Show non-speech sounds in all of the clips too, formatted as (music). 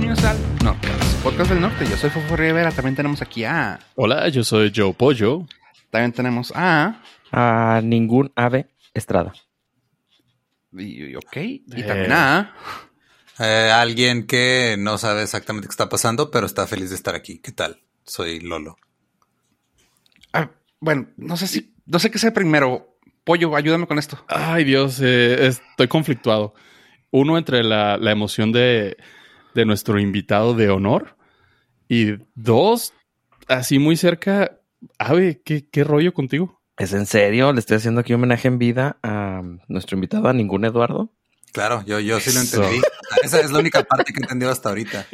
bienvenidos al Norcas, Podcast del Norte. Yo soy Fofo Rivera, también tenemos aquí a... Hola, yo soy Joe Pollo. También tenemos a... A ningún ave Estrada. Y, y- ok, y también a... Eh, alguien que no sabe exactamente qué está pasando, pero está feliz de estar aquí. ¿Qué tal? Soy Lolo. ah, bueno, no sé si... No sé qué sea primero. Pollo, ayúdame con esto. Ay, Dios, eh, estoy conflictuado. Uno entre la, la emoción de, de nuestro invitado de honor y dos, así muy cerca, Ave, ¿qué, qué rollo contigo? ¿Es en serio? Le estoy haciendo aquí un homenaje en vida a nuestro invitado, a ningún Eduardo. Claro, yo, yo sí lo entendí. Esa es la única parte que he entendido hasta ahorita.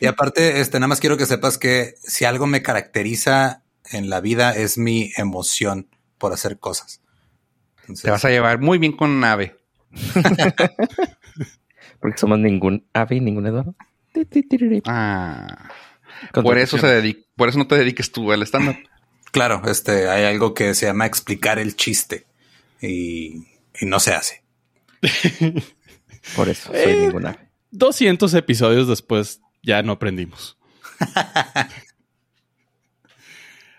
Y aparte, este, nada más quiero que sepas que si algo me caracteriza en la vida es mi emoción por hacer cosas. Entonces, Te vas a llevar muy bien con Ave. (laughs) Porque somos ningún ave y ningún Eduardo. Ah, por eso, se dedica, por eso no te dediques tú al stand-up. Claro, este, hay algo que se llama explicar el chiste y, y no se hace. (laughs) Por eso soy Eh. ningún ave. 200 episodios después ya no aprendimos. (laughs)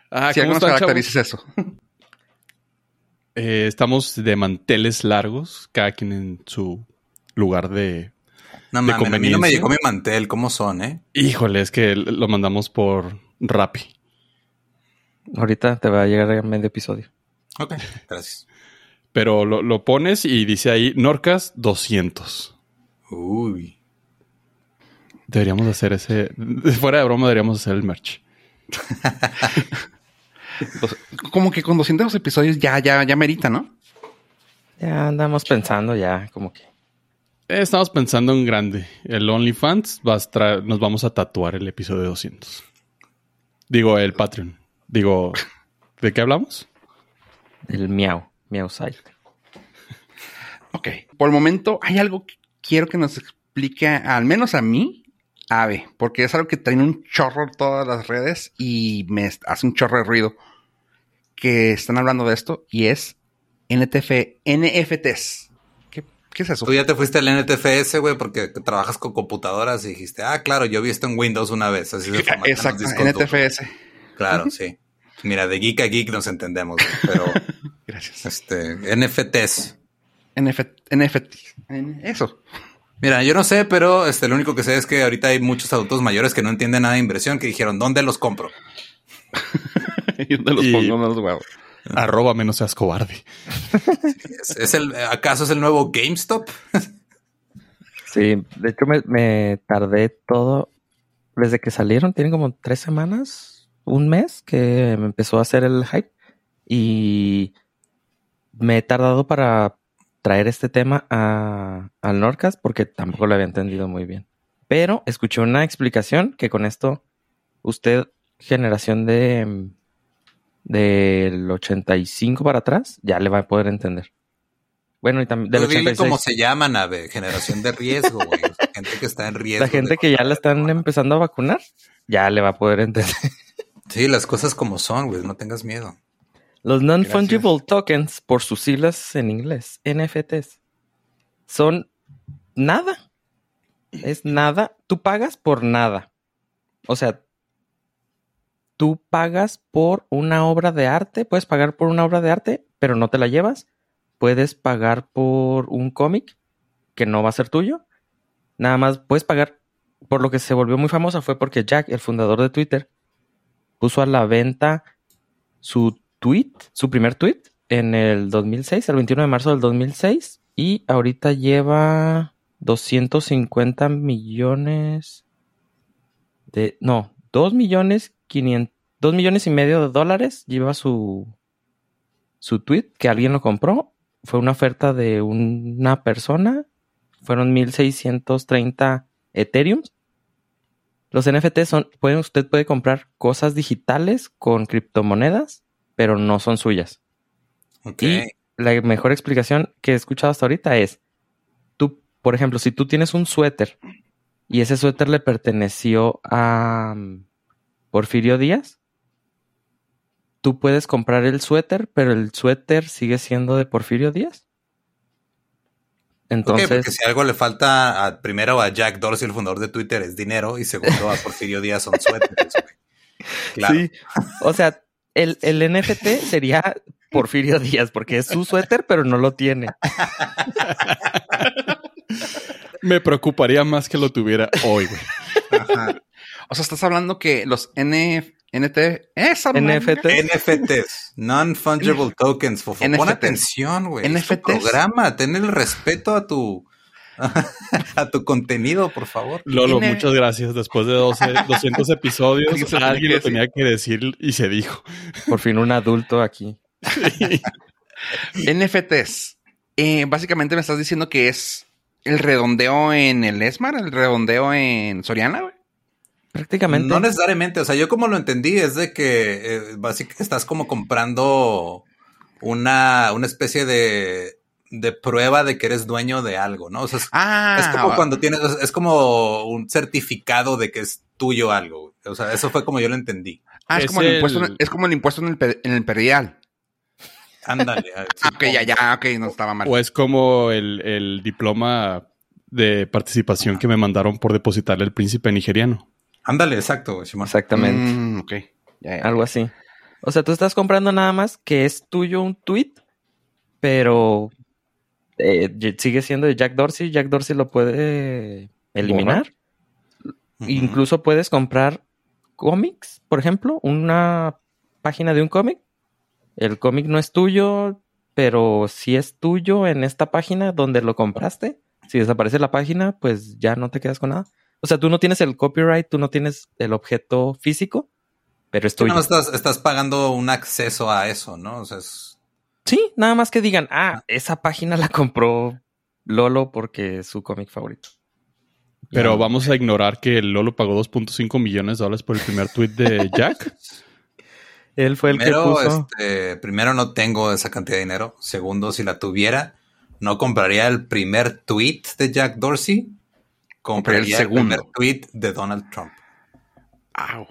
ah, si algo ¿cómo nos caracteriza eso. Eh, estamos de manteles largos, cada quien en su lugar de... No De mames, a mí no me llegó mi mantel. ¿Cómo son, eh? Híjole, es que lo mandamos por Rappi. Ahorita te va a llegar a medio episodio. Ok, gracias. Pero lo, lo pones y dice ahí Norcas 200. Uy. Deberíamos hacer ese... Fuera de broma deberíamos hacer el merch. (laughs) Pues, como que con 200 episodios ya, ya, ya merita, ¿no? Ya andamos pensando ya como que... Eh, Estamos pensando en grande. El OnlyFans va a tra- nos vamos a tatuar el episodio 200. Digo, el Patreon. Digo, ¿de qué hablamos? El miau, miau site. Ok. Por el momento, hay algo que quiero que nos explique, al menos a mí, Ave, porque es algo que trae un chorro en todas las redes y me hace un chorro de ruido que están hablando de esto y es NTF, NFTs. ¿Qué, es eso? Tú ya te fuiste al NTFS, güey, porque trabajas con computadoras y dijiste, ah, claro, yo vi esto en Windows una vez. Así se (laughs) Exacto. NTFS. Claro, sí. Mira, de geek a geek nos entendemos, güey, pero (laughs) Gracias. este, NFTs. NF, NFT. Eso. Mira, yo no sé, pero este, lo único que sé es que ahorita hay muchos adultos mayores que no entienden nada de inversión que dijeron, ¿dónde los compro? (laughs) ¿Y dónde los Y- pongo? Los huevos. (laughs) Arroba menos seas cobarde. ¿Es, es el, ¿Acaso es el nuevo GameStop? Sí, de hecho me, me tardé todo desde que salieron, tienen como tres semanas, un mes que me empezó a hacer el hype y me he tardado para traer este tema a, al Norcas porque tampoco lo había entendido muy bien. Pero escuché una explicación que con esto usted, generación de del 85 para atrás, ya le va a poder entender. Bueno, y también del Pues dile 86. cómo se llaman, ave, generación de riesgo, güey. Gente que está en riesgo. La gente que ya la están empezando a vacunar, ya le va a poder entender. Sí, las cosas como son, güey, no tengas miedo. Los non-fungible tokens, por sus siglas en inglés, NFTs, son nada. Es nada. Tú pagas por nada. O sea, tú pagas por una obra de arte, puedes pagar por una obra de arte, pero no te la llevas. Puedes pagar por un cómic que no va a ser tuyo. Nada más puedes pagar. Por lo que se volvió muy famosa fue porque Jack, el fundador de Twitter, puso a la venta su tweet, su primer tweet, en el 2006, el 21 de marzo del 2006, y ahorita lleva 250 millones de, no, 2 millones 500, 2 millones y medio de dólares lleva su, su tweet, que alguien lo compró, fue una oferta de una persona, fueron 1630 Ethereum. Los NFT son, pueden, usted puede comprar cosas digitales con criptomonedas, pero no son suyas. Y la mejor explicación que he escuchado hasta ahorita es, tú, por ejemplo, si tú tienes un suéter y ese suéter le perteneció a Porfirio Díaz, tú puedes comprar el suéter, pero el suéter sigue siendo de Porfirio Díaz. Entonces, porque si algo le falta a, primero a Jack Dorsey, el fundador de Twitter, es dinero, y segundo a Porfirio Díaz son suéteres. (laughs) Claro. Sí. O sea, el, el NFT sería Porfirio Díaz, porque es su suéter, pero no lo tiene. Me preocuparía más que lo tuviera hoy, güey. O sea, estás hablando que los NF, NT, esa NFT. NFTs, non-fungible tokens. Fofo. Pon atención, güey. NFTs. programa, ten el respeto a tu (laughs) a tu contenido, por favor. Lolo, muchas gracias. Después de 12, 200 (laughs) episodios, alguien lo tenía que decir y se dijo. Por fin un adulto aquí. (laughs) NFTs. Eh, básicamente me estás diciendo que es el redondeo en el ESMAR, el redondeo en Soriana, güey. Prácticamente. No necesariamente, o sea, yo como lo entendí es de que eh, básicamente estás como comprando una, una especie de, de prueba de que eres dueño de algo, ¿no? O sea, es, ah, como cuando tienes, es como un certificado de que es tuyo algo. O sea, eso fue como yo lo entendí. Ah, es, como, el... impuesto, es como el impuesto en el, en el perial. Ándale. (laughs) Ah, ok, ya, ya, ok, no estaba mal. O es como el, el diploma de participación que me mandaron por depositarle el príncipe nigeriano. Ándale, exacto, Exactamente. Mm, ok. Algo así. O sea, tú estás comprando nada más que es tuyo un tweet, pero eh, sigue siendo de Jack Dorsey. Jack Dorsey lo puede eliminar. Incluso puedes comprar cómics, por ejemplo, una página de un cómic. El cómic no es tuyo, pero si es tuyo en esta página donde lo compraste. Si desaparece la página, pues ya no te quedas con nada. O sea, tú no tienes el copyright, tú no tienes el objeto físico, pero es tuyo. No, estás, estás pagando un acceso a eso, ¿no? O sea, es... Sí, nada más que digan, ah, esa página la compró Lolo porque es su cómic favorito. Pero vamos a ignorar que Lolo pagó 2.5 millones de dólares por el primer tweet de (laughs) Jack. Él fue el que puso. Este, primero, no tengo esa cantidad de dinero. Segundo, si la tuviera, no compraría el primer tweet de Jack Dorsey compraría el, segundo. tweet de Donald Trump. ¡Au!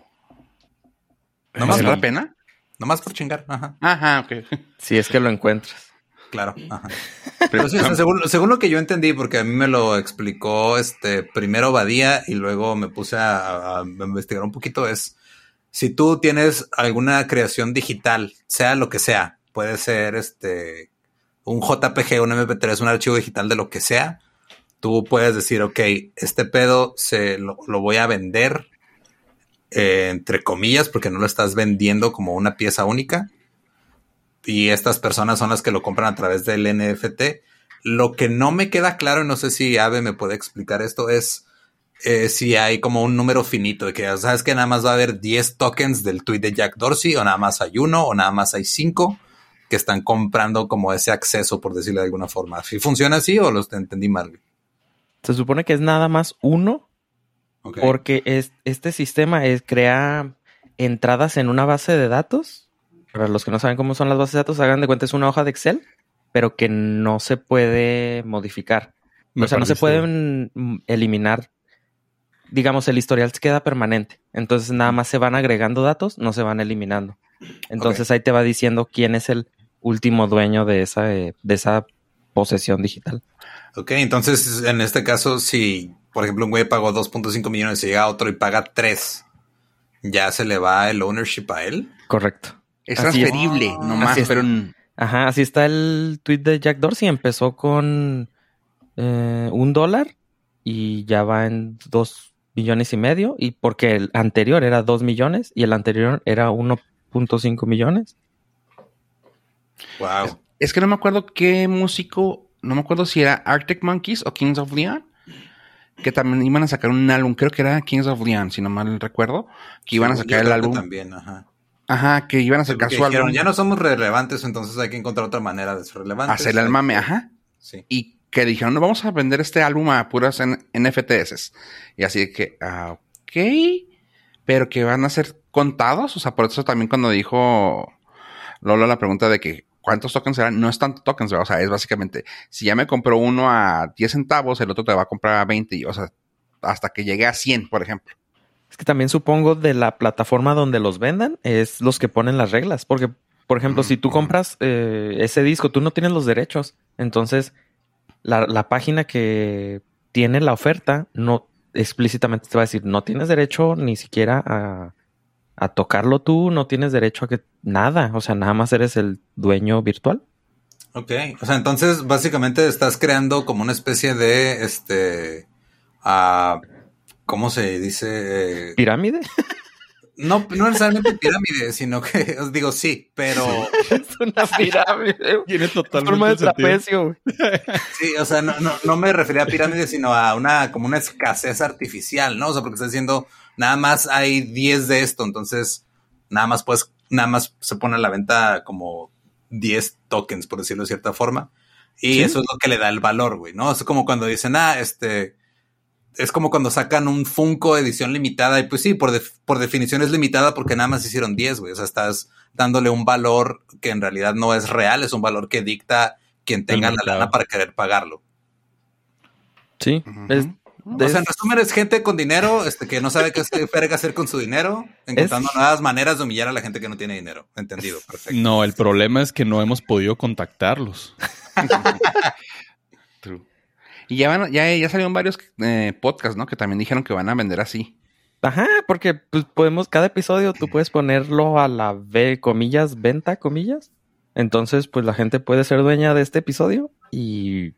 ¿No más la pena? Nomás por chingar. Ajá. Ajá, ok. Si es que lo encuentras. Claro. Ajá. (laughs) Pero sí, según, lo que yo entendí, porque a mí me lo explicó este primero Badía y luego me puse a, investigar un poquito, es si tú tienes alguna creación digital, sea lo que sea, puede ser este un JPG, un MP3, un archivo digital de lo que sea, tú puedes decir, ok, este pedo se lo, voy a vender eh, entre comillas porque no lo estás vendiendo como una pieza única y estas personas son las que lo compran a través del NFT. Lo que no me queda claro, y no sé si Ave me puede explicar esto, es eh, si hay como un número finito de que, sabes que nada más va a haber 10 tokens del tweet de Jack Dorsey, o nada más hay uno, o nada más hay 5 que están comprando como ese acceso, por decirlo de alguna forma. ¿Si funciona así o lo entendí mal? Se supone que es nada más uno, porque es, este sistema es, crea entradas en una base de datos. Para los que no saben cómo son las bases de datos, hagan de cuenta es una hoja de Excel, pero que no se puede modificar. o sea, no se pueden eliminar. Digamos, el historial queda permanente. Entonces nada más se van agregando datos, no se van eliminando. Entonces ahí te va diciendo quién es el último dueño de esa, eh, de esa posesión digital. Ok, entonces en este caso, si por ejemplo un güey pagó 2.5 millones y llega otro y paga 3, ¿ya se le va el ownership a él? Correcto. Es transferible, nomás, pero... Ajá, así está el tweet de Jack Dorsey. Empezó con eh, un dólar y ya va en dos millones y medio. Y porque el anterior era dos millones y el anterior era 1.5 millones. Wow. es, que no me acuerdo qué músico no me acuerdo si era Arctic Monkeys o Kings of Leon, que también iban a sacar un álbum, creo que era Kings of Leon, si no mal recuerdo, que iban a sacar el álbum. También, ajá. Ajá, que iban a sacar su álbum. Ya no somos relevantes, entonces hay que encontrar otra manera de ser relevantes. Hacer el mame, ajá. Sí. Y que dijeron, no, vamos a vender este álbum a puras NFTs. Y así que, ah, ok, pero que van a ser contados. O sea, por eso también cuando dijo Lolo la pregunta de que ¿Cuántos tokens serán? No es tanto tokens, o sea, es básicamente, si ya me compró uno a 10 centavos, el otro te va a comprar a 20, o sea, hasta que llegue a 100, por ejemplo. Es que también supongo de la plataforma donde los vendan, es los que ponen las reglas, porque, por ejemplo, si tú compras eh, ese disco, tú no tienes los derechos, entonces la, la página que tiene la oferta no explícitamente te va a decir, no tienes derecho ni siquiera a, a tocarlo tú, no tienes derecho a que nada, o sea, nada más eres el dueño virtual. Ok, o sea, entonces básicamente estás creando como una especie de, este, uh, ¿cómo se dice? Eh, ¿Pirámide? No, no necesariamente pirámide, sino que os (laughs) digo sí, pero. (laughs) es una (laughs) pirámide. Tiene totalmente forma de trapecio. Sí, o sea, no, no, no, me refería a pirámide, sino a una como una escasez artificial, ¿no? O sea, porque está diciendo nada más hay 10 de esto, entonces nada más pues, nada más se pone a la venta como 10 tokens, por decirlo de cierta forma. Y eso es lo que le da el valor, güey, ¿no? Es como cuando dicen, ah, este es como cuando sacan un Funko edición limitada y pues sí, por, por definición es limitada porque nada más hicieron 10, güey. O sea, estás dándole un valor que en realidad no es real, es un valor que dicta quien tenga la lana para querer pagarlo. Sí, o sea, en resumen es gente con dinero, este, que no sabe qué hacer (laughs) con su dinero, encontrando nuevas maneras de humillar a la gente que no tiene dinero. Entendido, perfecto. No, el problema es que no hemos podido contactarlos. (laughs) True. Y ya, van, ya, ya salieron varios eh, podcasts, ¿no? Que también dijeron que van a vender así. Ajá, porque pues, podemos, cada episodio tú puedes ponerlo a la comillas, venta, comillas. Entonces, pues la gente puede ser dueña de este episodio y,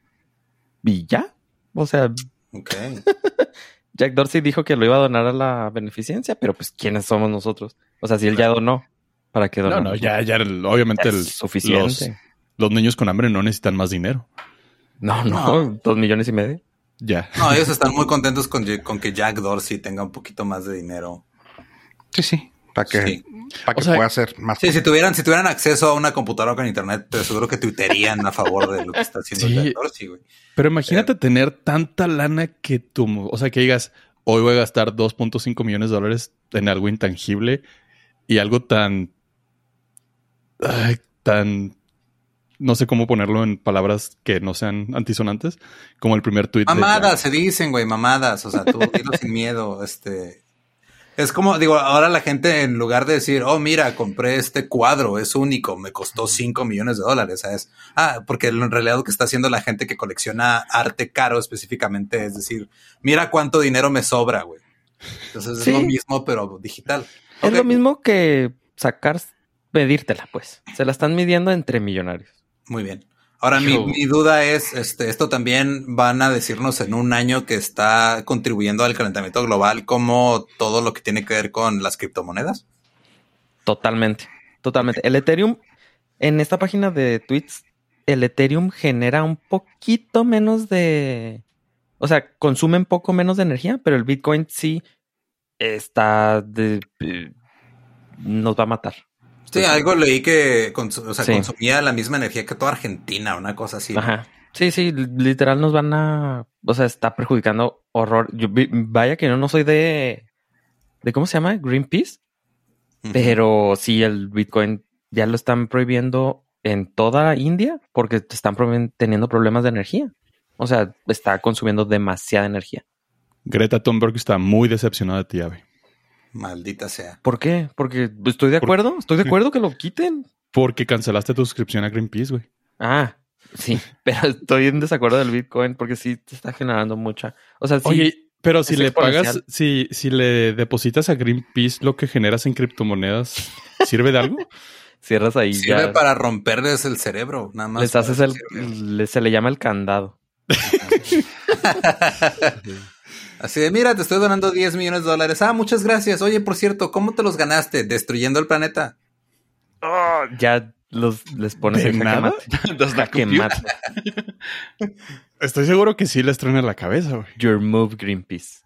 y ya. O sea, okay. (laughs) Jack Dorsey dijo que lo iba a donar a la beneficencia, pero pues ¿quiénes somos nosotros? O sea, si él ya donó, ¿para qué donar? No, no, ya, ya, obviamente el, suficiente. los niños con hambre no necesitan más dinero. No, no, dos millones y medio. Ya. No, ellos están muy contentos con, que Jack Dorsey tenga un poquito más de dinero. Sí, sí. Para que, Para que pueda hacer más. Sí, si tuvieran, si tuvieran acceso a una computadora con internet, te seguro que tuitearían a favor de lo que está haciendo Jack Dorsey, güey. Pero imagínate eh, tener tanta lana que tú, o sea, que digas, hoy voy a gastar 2.5 millones de dólares en algo intangible y algo tan, tan no sé cómo ponerlo en palabras que no sean antisonantes, como el primer tweet. Mamadas, se dicen, güey, mamadas. O sea, tú dilo sin miedo. Este. Es como, digo, ahora la gente en lugar de decir, oh, mira, compré este cuadro, es único, me costó 5 millones de dólares, ¿sabes? Ah, porque en realidad lo que está haciendo la gente que colecciona arte caro específicamente es decir, mira cuánto dinero me sobra, güey. Entonces es lo mismo, pero digital. Es lo mismo que sacar, pedírtela, pues. Se la están midiendo entre millonarios. Muy bien. Ahora, mi, duda es, este, esto también van a decirnos en un año que está contribuyendo al calentamiento global como todo lo que tiene que ver con las criptomonedas. Totalmente, totalmente. El Ethereum, en esta página de tweets, el Ethereum genera un poquito menos de, o sea, consume un poco menos de energía, pero el Bitcoin sí está de, eh, nos va a matar. Sí, algo leí que consumía la misma energía que toda Argentina, una cosa así. Ajá. Sí, sí, literal nos van a, o sea, está perjudicando horror. Yo, vaya que no, no soy de, de cómo se llama, Greenpeace, pero sí el Bitcoin ya lo están prohibiendo en toda India porque están teniendo problemas de energía. O sea, está consumiendo demasiada energía. Greta Thunberg está muy decepcionada de ti, Ave. Maldita sea. ¿Por qué? Porque estoy de acuerdo, estoy de (laughs) acuerdo que lo quiten. Porque cancelaste tu suscripción a Greenpeace, güey. Ah, sí, (laughs) pero estoy en desacuerdo del Bitcoin porque sí te está generando mucha. O sea, sí. Oye, pero si le pagas, si, si le depositas a Greenpeace lo que generas en criptomonedas, ¿sirve de algo? (laughs) Cierras ahí. Sirve para romperles el cerebro, nada más. Les haces el, se le llama el candado. Así de, mira, te estoy donando 10 millones de dólares. Ah, muchas gracias. Oye, por cierto, ¿cómo te los ganaste? ¿Destruyendo el planeta? Oh, ya los les pones en nada. (laughs) Estoy seguro que sí les traen en la cabeza, güey. Your move, Greenpeace.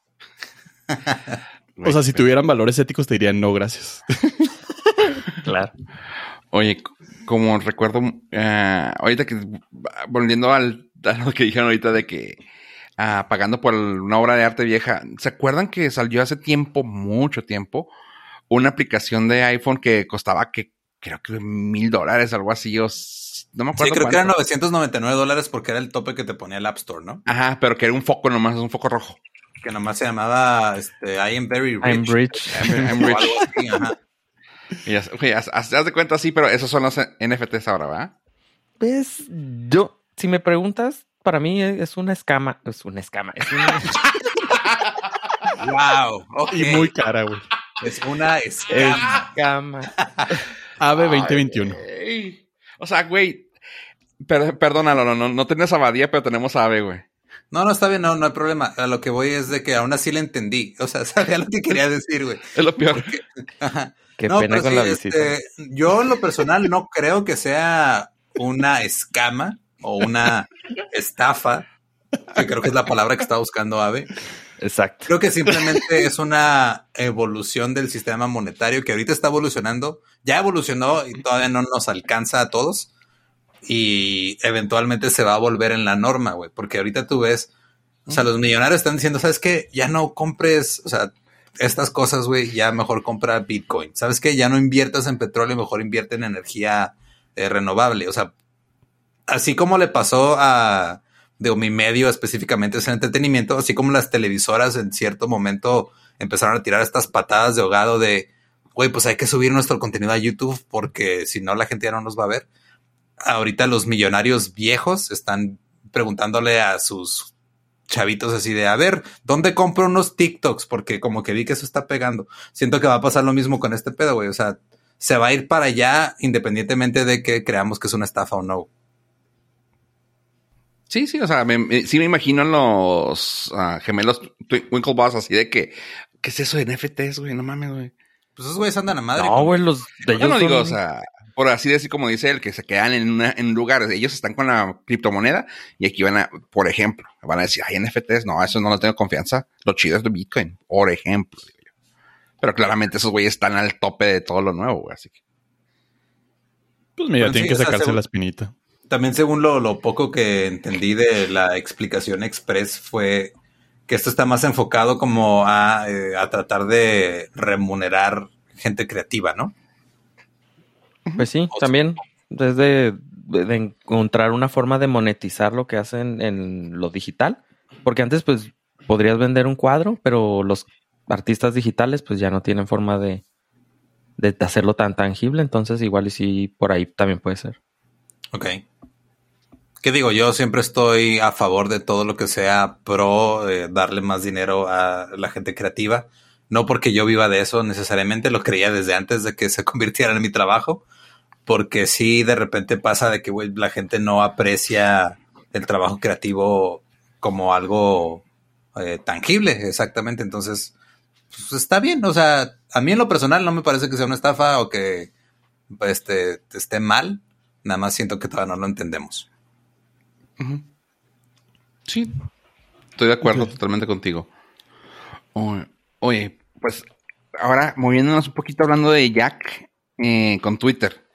o sea, si tuvieran valores éticos te dirían no, gracias. (laughs) claro. Oye, como recuerdo, uh, ahorita que volviendo al, a lo que dijeron ahorita de que pagando por una obra de arte vieja. ¿Se acuerdan que salió hace tiempo, mucho tiempo, una aplicación de iPhone que costaba que creo que mil dólares, algo así? no me acuerdo. Sí, creo que eran 999 dólares porque era el tope que te ponía el App Store, ¿no? Ajá, pero que era un foco nomás, un foco rojo. Que nomás se llamaba este, I am very rich. I'm rich. (laughs) I'm, rich. ajá. (laughs) Y ya, haz, de cuenta, sí, pero esos son los NFTs ahora, ¿verdad? Pues yo, si me preguntas, para mí es una escama. Es una escama. Es una... (laughs) wow. Y muy cara, güey. Es una escama. (laughs) Ave 2021. O sea, güey. perdónalo, no, no, no tenés abadía, pero tenemos ave, güey. No, no, está bien, no, no hay problema. A lo que voy es de que aún así le entendí. O sea, (laughs) sabía lo que quería decir, güey. Es lo peor. Qué pena con la visita. Este, yo, en lo personal, no creo que sea una escama o una estafa, que creo que es la palabra que está buscando Ave. Exacto. Creo que simplemente es una evolución del sistema monetario que ahorita está evolucionando. Ya evolucionó y todavía no nos alcanza a todos. Y eventualmente se va a volver en la norma, güey. Porque ahorita tú ves, o sea, los millonarios están diciendo, ¿sabes qué? Ya no compres, o sea, estas cosas, güey, ya mejor compra Bitcoin. ¿Sabes qué? Ya no inviertas en petróleo, mejor invierte en energía eh, renovable. O sea, así como le pasó a de mi medio específicamente es el entretenimiento, así como las televisoras en cierto momento empezaron a tirar estas patadas de ahogado de, güey, pues hay que subir nuestro contenido a YouTube porque si no la gente ya no nos va a ver. Ahorita los millonarios viejos están preguntándole a sus chavitos así de, a ver, ¿dónde compro unos TikToks? Porque como que vi que eso está pegando. Siento que va a pasar lo mismo con este pedo, güey. O sea, se va a ir para allá independientemente de que creamos que es una estafa o no. Sí, sí, o sea, sí me imagino los uh, gemelos Winklevoss así de que, ¿qué es eso de NFTs, güey? No mames, güey. Pues esos güeyes andan a madre. No, güey, los de Yo no digo, o sea, por así decir, como dice él, que se quedan en, una, en lugares. Ellos están con la criptomoneda y aquí van a, por ejemplo, van a decir, ay, NFTs, no, eso no lo tengo confianza. Lo chido es de Bitcoin, por ejemplo. Pero claramente esos güeyes están al tope de todo lo nuevo, güey, así que. Pues mira, tienen que sacarse la espinita. También según lo, poco que entendí de la explicación express fue que esto está más enfocado como a, eh, tratar de remunerar gente creativa, ¿no? Pues sí, también desde de encontrar una forma de monetizar lo que hacen en lo digital, porque antes pues podrías vender un cuadro, pero los artistas digitales pues ya no tienen forma de, de hacerlo tan tangible, entonces igual y sí por ahí también puede ser. Ok. ¿Qué digo? Yo siempre estoy a favor de todo lo que sea pro, eh, darle más dinero a la gente creativa. No porque yo viva de eso necesariamente, lo creía desde antes de que se (laughs) convirtiera en mi trabajo. Porque sí, de repente pasa de que la gente no aprecia el trabajo creativo como algo eh, tangible, exactamente. Entonces, pues está bien. O sea, a mí en lo personal no me parece que sea una estafa o que este, esté mal. Nada más siento que todavía no lo entendemos. Sí, estoy de acuerdo totalmente contigo. Oye, pues ahora moviéndonos un poquito hablando de Jack eh, con Twitter.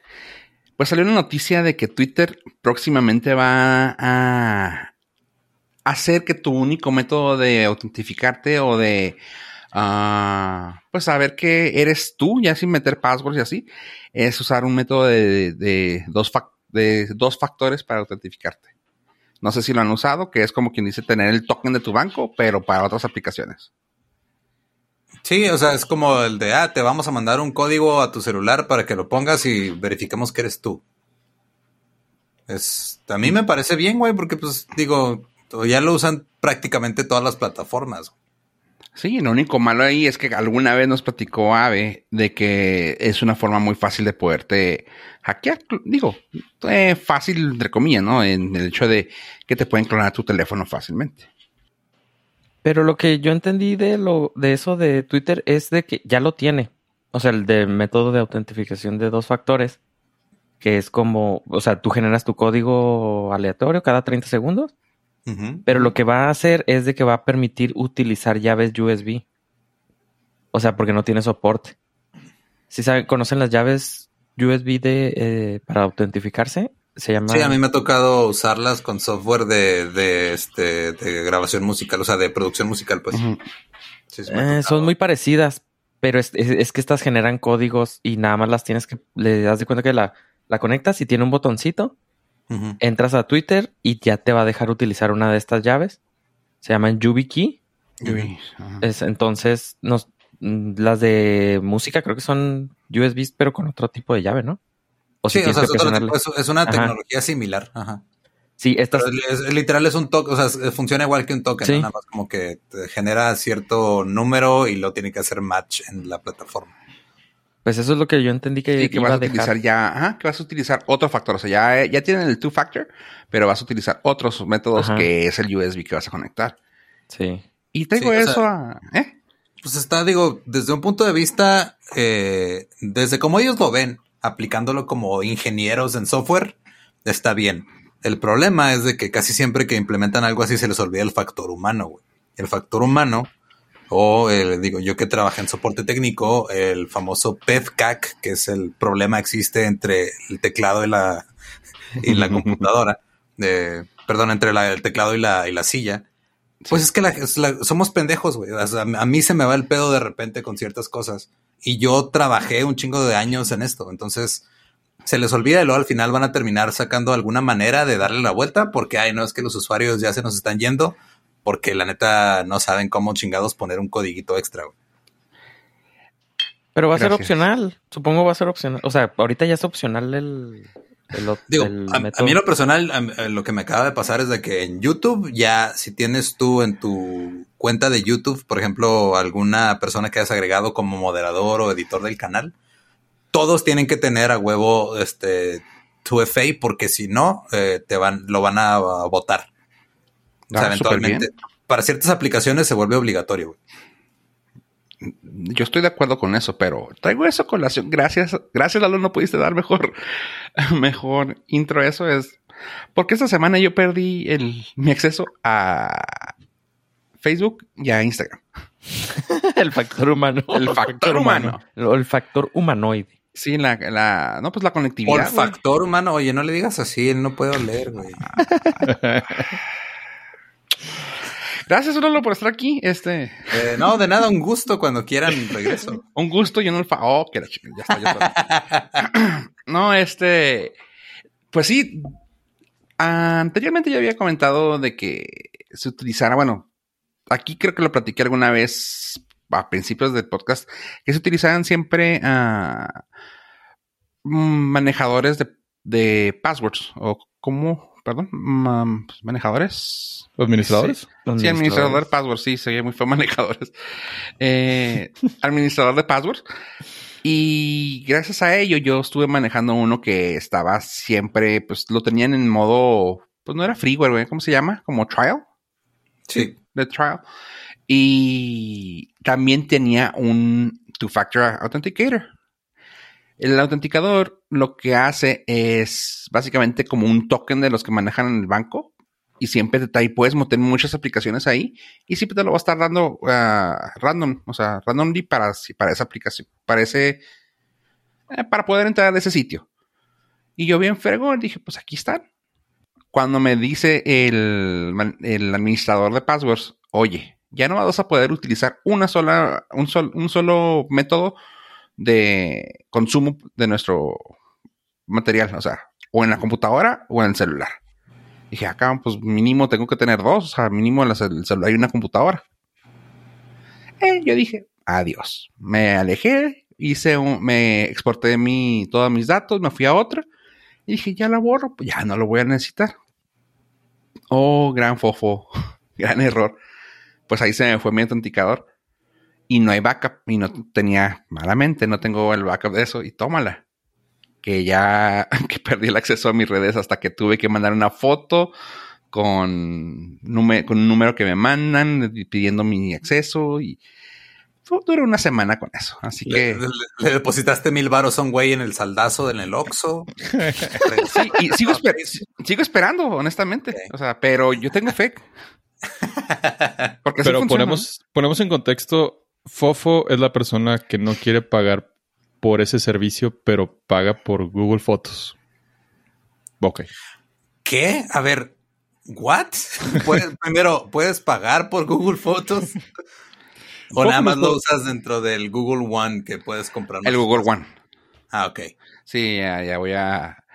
Pues salió una noticia de que Twitter próximamente va a hacer que tu único método de autentificarte o de uh, pues saber que eres tú, ya sin meter passwords y así, es usar un método de, dos, de dos factores para autentificarte. No sé si lo han usado, que es como quien dice tener el token de tu banco, pero para otras aplicaciones. Sí, o sea, es como el de, ah, te vamos a mandar un código a tu celular para que lo pongas y verifiquemos que eres tú. Es, a mí me parece bien, güey, porque pues digo, ya lo usan prácticamente todas las plataformas. Sí, lo único malo ahí es que alguna vez nos platicó Ave de que es una forma muy fácil de poderte hackear. Digo, eh, fácil entre comillas, ¿no? En el hecho de que te pueden clonar tu teléfono fácilmente. Pero lo que yo entendí de lo de eso de Twitter es de que ya lo tiene. O sea, el de método de autentificación de dos factores, que es como, o sea, tú generas tu código aleatorio cada 30 segundos pero lo que va a hacer es de que va a permitir utilizar llaves USB. O sea, porque no tiene soporte. Si saben, conocen las llaves USB de eh, para autentificarse, se llama. Sí, a mí me ha tocado usarlas con software de, de, este, de grabación musical, o sea, de producción musical, pues. Eh, son muy parecidas, pero es, es, que estas generan códigos y nada más las tienes que. Le das de cuenta que la, la conectas y tiene un botoncito Entras a Twitter y ya te va a dejar utilizar una de estas llaves. Se llaman YubiKey. es, entonces, nos, mm, las de música creo que son USB, pero con otro tipo de llave, ¿no? sí, o sea, es, una tecnología similar. Sí, estas... literal es un token, o sea, funciona igual que un token, nada más como que genera cierto número y lo tiene que hacer match en la plataforma. Pues eso es lo que yo entendí que, vas a, utilizar ya, ajá, que vas a utilizar otro factor, o sea, ya, ya tienen el two factor, pero vas a utilizar otros métodos que es el USB que vas a conectar. Sí. Y tengo eso a, ¿eh? Pues está, digo, desde un punto de vista, eh, desde como ellos lo ven, aplicándolo como ingenieros en software, está bien. El problema es de que casi siempre que implementan algo así se les olvida el factor humano, güey. El factor humano, o digo, yo que trabajé en soporte técnico, el famoso PEFCAC, que es el problema que existe entre el teclado y la, y la computadora, (laughs) de, perdón, entre el teclado y la, y la silla. Pues es que somos pendejos, güey. a mí se me va el pedo de repente con ciertas cosas. Y yo trabajé un chingo de años en esto. Entonces, se les olvida y luego al final van a terminar sacando alguna manera de darle la vuelta porque, ay, no es que los usuarios ya se nos están yendo porque la neta no saben cómo chingados poner un codiguito extra. Pero va a ser opcional, supongo va a ser opcional. O sea, ahorita ya es opcional el... el, a, mí lo personal, lo que me acaba de pasar es de que en YouTube ya, si tienes tú en tu cuenta de YouTube, por ejemplo, alguna persona que has agregado como moderador o editor del canal, todos tienen que tener a huevo este 2FA porque si no, eh, te van, lo van a, votar. O sea, eventualmente. Para ciertas aplicaciones se vuelve obligatorio. Yo estoy de acuerdo con eso, pero traigo eso con colación. Gracias, gracias Lalo, no pudiste dar mejor, (laughs) mejor intro. Eso es porque esta semana yo perdí el, mi acceso a Facebook y a Instagram. (laughs) el factor humano. El factor humano. El factor humanoide. Sí, la, la, no, pues la conectividad. Por factor humano, oye, no le digas así, él no puede leer, güey. (laughs) Gracias, Lolo, por estar aquí. Este. Eh, no, de nada, un gusto cuando quieran regreso. (laughs) un gusto y un olfa. Oh, que la chica, ya está, ya (laughs) no, este. Pues sí. Anteriormente ya había comentado de que se utilizara, bueno, aquí creo que lo platiqué alguna vez a principios del podcast, que se utilizaban siempre uh, manejadores de, de, passwords o como, perdón, pues, manejadores. ¿Administradores? Sí, administrador de passwords, sí, se muy feo (laughs) manejadores. Eh, administrador de passwords. Y gracias a ello yo estuve manejando uno que estaba siempre, pues lo tenían en modo, pues no era freeware, ¿cómo se llama? Como trial. Sí. De trial. Y también tenía un two-factor authenticator. El autenticador lo que hace es básicamente como un token de los que manejan en el banco y siempre te trae, puedes meter muchas aplicaciones ahí y siempre te lo va a estar dando uh, random, o sea, randomly para, para esa aplicación, para ese, eh, para poder entrar a ese sitio. Y yo bien fregón dije, pues aquí están. Cuando me dice el, el administrador de passwords, oye, ya no vas a poder utilizar una sola, un, un solo método de consumo de nuestro material, o sea, o en la computadora o en el celular. Dije, acá, pues mínimo tengo que tener dos, o sea, mínimo en el celular y una computadora. Eh, yo dije, adiós. Me alejé, hice un, me exporté mi, todos mis datos, me fui a otra y dije, ya la borro, pues ya no lo voy a necesitar. Oh, gran fofo, (laughs) gran error pues ahí se me fue mi autenticador y no hay backup y no tenía malamente, no tengo el backup de eso y tómala. Que ya (laughs) que perdí el acceso a mis redes hasta que tuve que mandar una foto con, con un número que me mandan pidiendo mi acceso y duró una semana con eso. Así que. Le, depositaste mil baros a un güey en el saldazo en el Oxxo. (laughs) sí, y sigo, sigo esperando, honestamente. O sea, pero yo tengo fe. (laughs) Pero ponemos, ponemos en contexto, Fofo es la persona que no quiere pagar por ese servicio, pero paga por Google Fotos. Ok. ¿Qué? A ver, ¿what? (laughs) primero, ¿puedes pagar por Google Fotos? ¿O nada más lo usas dentro del Google One que puedes comprar? El Google One. Ah, ok. Sí, ya voy a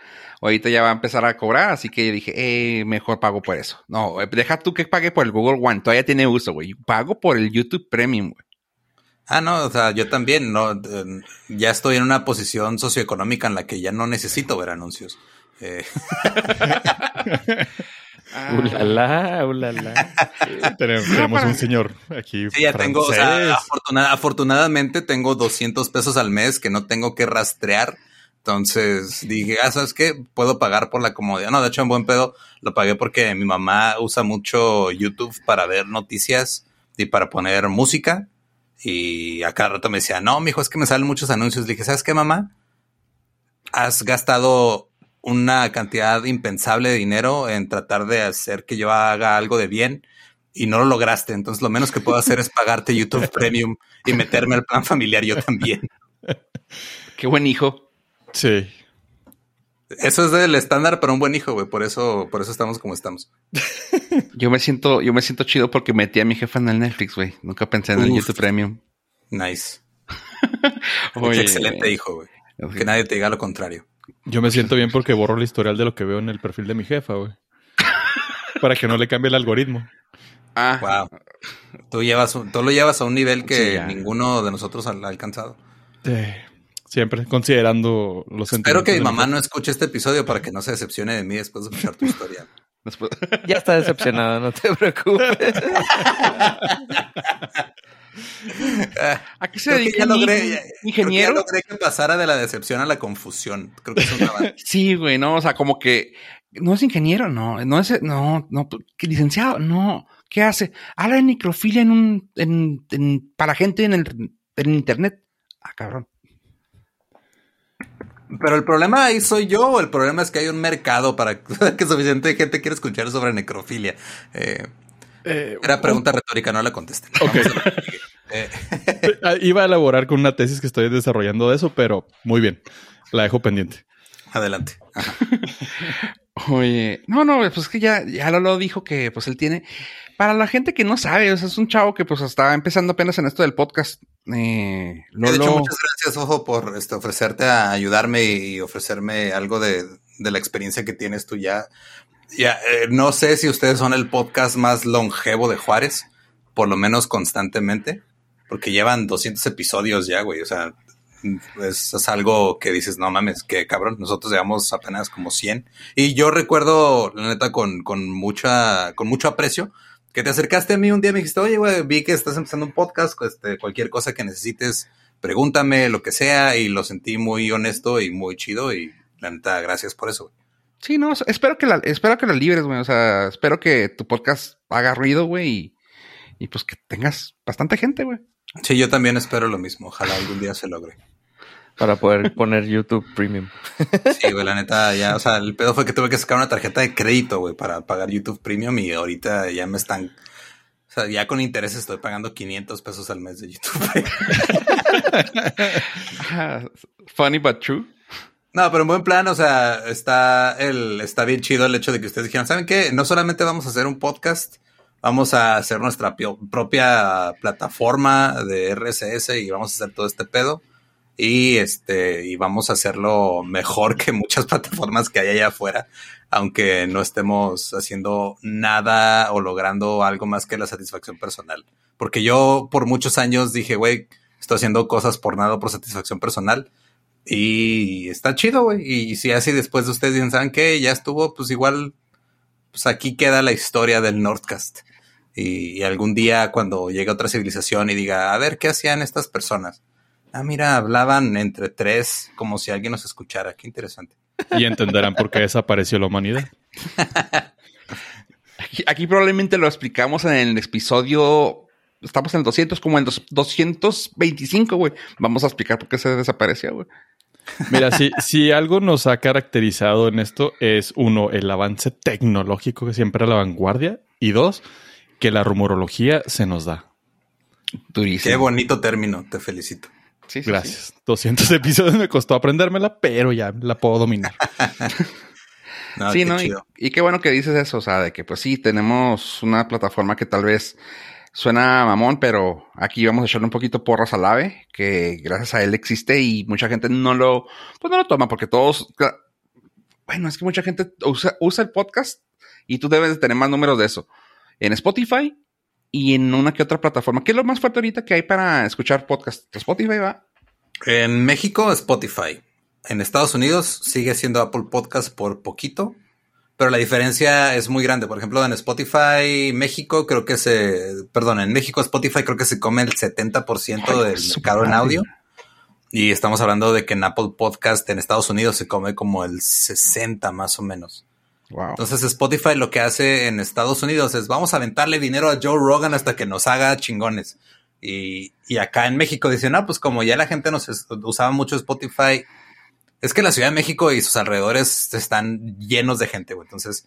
ahorita ya va a empezar a cobrar, así que dije, eh, mejor pago por eso. No, deja tú que pague por el Google One, todavía tiene uso, güey. Pago por el YouTube Premium, güey. Ah, no, o sea, yo también, no, ya estoy en una posición socioeconómica en la que ya no necesito ver anuncios. Eh, Ah. (laughs) Ulala, ulala. tenemos, un señor aquí. Sí, ya tengo, o sea, afortunadamente tengo 200 pesos al mes que no tengo que rastrear. Entonces dije, ah, ¿sabes qué? Puedo pagar por la comodidad. No, de hecho, en buen pedo lo pagué porque mi mamá usa mucho YouTube para ver noticias y para poner música. Y a cada rato me decía, no, mijo, es que me salen muchos anuncios. Le dije, ¿sabes qué, mamá? Has gastado una cantidad impensable de dinero en tratar de hacer que yo haga algo de bien y no lo lograste. Entonces, lo menos que puedo hacer es pagarte YouTube (laughs) Premium y meterme al plan familiar yo también. (laughs) Qué buen hijo. Sí. Eso es del estándar para un buen hijo, güey. Por eso, por eso estamos como estamos. (laughs) Yo me siento, yo me siento chido porque metí a mi jefa en el Netflix, güey. Nunca pensé en el YouTube Premium. Nice. (laughs) excelente hijo, güey. Que nadie te diga lo contrario. Yo me siento bien porque borro el historial de lo que veo en el perfil de mi jefa, güey. Para que no le cambie el algoritmo. Ah. Wow. Tú, llevas, tú lo llevas a un nivel que ninguno de nosotros ha alcanzado. Siempre, considerando los Espero que mi mamá no escuche este episodio para que no se decepcione de mí después de escuchar tu historia. (laughs) (laughs) ya está decepcionado, no te preocupes. (laughs) ¿A qué se dedica? logré, ingeniero. Creo que logré que pasara de la decepción a la confusión. Creo que es una Sí, güey, no, o sea, como que no es ingeniero, no, no es, no, no, licenciado, no. ¿Qué hace? Habla de necrofilia en un, en, en, para gente en el, en internet. Ah, cabrón. Pero el problema ahí soy yo, o el problema es que hay un mercado para (laughs) que suficiente gente quiera escuchar sobre necrofilia. Eh, eh, era pregunta retórica, no la contesté. (laughs) Eh, (laughs) ah, iba a elaborar con una tesis que estoy desarrollando de eso, pero muy bien. La dejo pendiente. Adelante. Oye, no, no, pues es que ya, ya Lolo dijo que pues él tiene. Para la gente que no sabe, o sea, es un chavo que pues estaba empezando apenas en esto del podcast. Eh, De hecho, muchas gracias, Ojo, por este, ofrecerte a ayudarme y ofrecerme algo de, de la experiencia que tienes tú ya ya, eh, no sé si ustedes son el podcast más longevo de Juárez, por lo menos constantemente, porque llevan 200 episodios ya, güey. O sea, es, algo que dices, no mames, que cabrón, nosotros llevamos apenas como 100. Y yo recuerdo, la neta, con, con, mucha, con mucho aprecio, que te acercaste a mí un día y me dijiste, oye, güey, vi que estás empezando un podcast, este, cualquier cosa que necesites, pregúntame, lo que sea, y lo sentí muy honesto y muy chido, y la neta, gracias por eso, güey. Sí, no, espero que la, espero que la libres, güey. O sea, espero que tu podcast haga ruido, güey, y, y pues que tengas bastante gente, güey. Sí, yo también espero lo mismo. Ojalá algún día se logre. Para poder poner YouTube Premium. Sí, güey, la neta, ya, o sea, el pedo fue que tuve que sacar una tarjeta de crédito, güey, para pagar YouTube Premium y ahorita ya me están, o sea, ya con intereses estoy pagando 500 pesos al mes de YouTube. (laughs) Funny but true. No, pero en buen plan, o sea, está el, está bien chido el hecho de que ustedes dijeron, ¿saben qué? No solamente vamos a hacer un podcast, vamos a hacer nuestra propia plataforma de RSS y vamos a hacer todo este pedo. Y este, y vamos a hacerlo mejor que muchas (laughs) plataformas que hay allá afuera, aunque no estemos haciendo nada o logrando algo más que la satisfacción personal. Porque yo por muchos años dije, güey, estoy haciendo cosas por nada por satisfacción personal y está chido, güey. Y si así después de ustedes dicen, ¿saben? Ya estuvo, pues igual, pues aquí queda la historia del Nordcast. Y, algún día cuando llegue otra civilización y diga, a ver, ¿qué hacían estas personas? Ah, mira, hablaban entre tres como si alguien nos escuchara. Qué interesante. Y entenderán por qué (laughs) desapareció la humanidad. aquí, aquí, probablemente lo explicamos en el episodio. Estamos en el 200, como en 225, güey. Vamos a explicar por qué se desapareció, güey. Mira, si, (laughs) si algo nos ha caracterizado en esto es, uno, el avance tecnológico que siempre a la vanguardia, y dos, que la rumorología se nos da. Durísimo. Qué bonito término, te felicito. Sí, Gracias. 200 (laughs) episodios me costó aprendérmela, pero ya la puedo dominar. (laughs) sí, ¿no? y, qué bueno que dices eso, o sea, de que pues sí, tenemos una plataforma que tal vez Suena mamón, pero aquí vamos a echarle un poquito porras al ave, que gracias a él existe y mucha gente no lo, pues no lo toma porque todos, bueno, es que mucha gente usa, usa el podcast y tú debes de tener más números de eso. En Spotify y en una que otra plataforma. ¿Qué es lo más fuerte ahorita que hay para escuchar podcast? Spotify va. En México, Spotify. en Estados Unidos sigue siendo Apple Podcast por poquito, pero la diferencia es muy grande. Por ejemplo, en Spotify México creo que se, perdón, en México Spotify creo que se come el 70% del mercado en audio. Y estamos hablando de que en Apple Podcast en Estados Unidos se come como el 60 más o menos. Entonces Spotify lo que hace en Estados Unidos es vamos a aventarle dinero a Joe Rogan hasta que nos haga chingones. Y, y acá en México dicen, ah, pues como ya la gente nos usaba mucho Spotify, es que la Ciudad de México y sus alrededores están llenos de gente, güey. Entonces,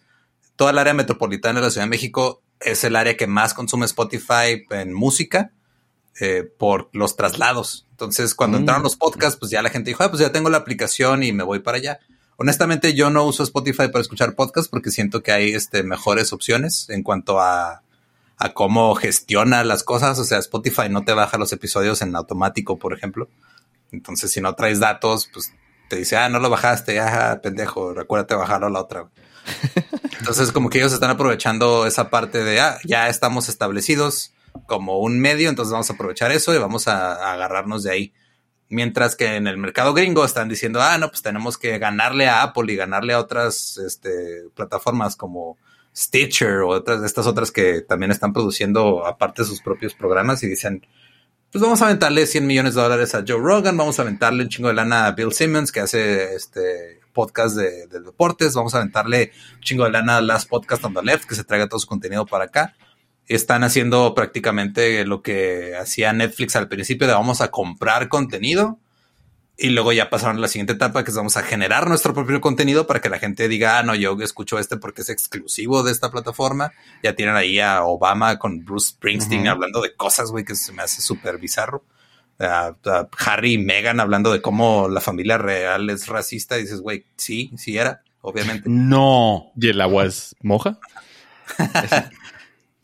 toda el área metropolitana de la Ciudad de México es el área que más consume Spotify en música eh, por los traslados. Entonces, cuando mm. entraron los podcasts, pues ya la gente dijo, ah, pues ya tengo la aplicación y me voy para allá. Honestamente, yo no uso Spotify para escuchar podcasts porque siento que hay este, mejores opciones en cuanto a, a cómo gestiona las cosas. O sea, Spotify no te baja los episodios en automático, por ejemplo. Entonces, si no traes datos, pues te dice, ah, no lo bajaste, ah, pendejo, recuérdate bajarlo a la otra. (laughs) Entonces, como que ellos están aprovechando esa parte de, ah, ya estamos establecidos como un medio, entonces vamos a aprovechar eso y vamos a, a agarrarnos de ahí. Mientras que en el mercado gringo están diciendo, ah, no, pues tenemos que ganarle a Apple y ganarle a otras este, plataformas como Stitcher o otras de estas otras que también están produciendo aparte sus propios programas y dicen, pues vamos a aventarle 100 millones de dólares a Joe Rogan, vamos a aventarle un chingo de lana a Bill Simmons que hace este podcast de, deportes, vamos a aventarle un chingo de lana a Last Podcast on the Left que se traiga todo su contenido para acá están haciendo prácticamente lo que hacía Netflix al principio de vamos a comprar contenido y luego ya pasaron a la siguiente etapa que es vamos a generar nuestro propio contenido para que la gente diga, ah, no, yo escucho este porque es exclusivo de esta plataforma. Ya tienen ahí a Obama con Bruce Springsteen hablando de cosas, güey, que se me hace súper bizarro. Harry y Meghan hablando de cómo la familia real es racista. Y dices, güey, sí, sí era, obviamente. No. ¿Y el agua es moja? (laughs)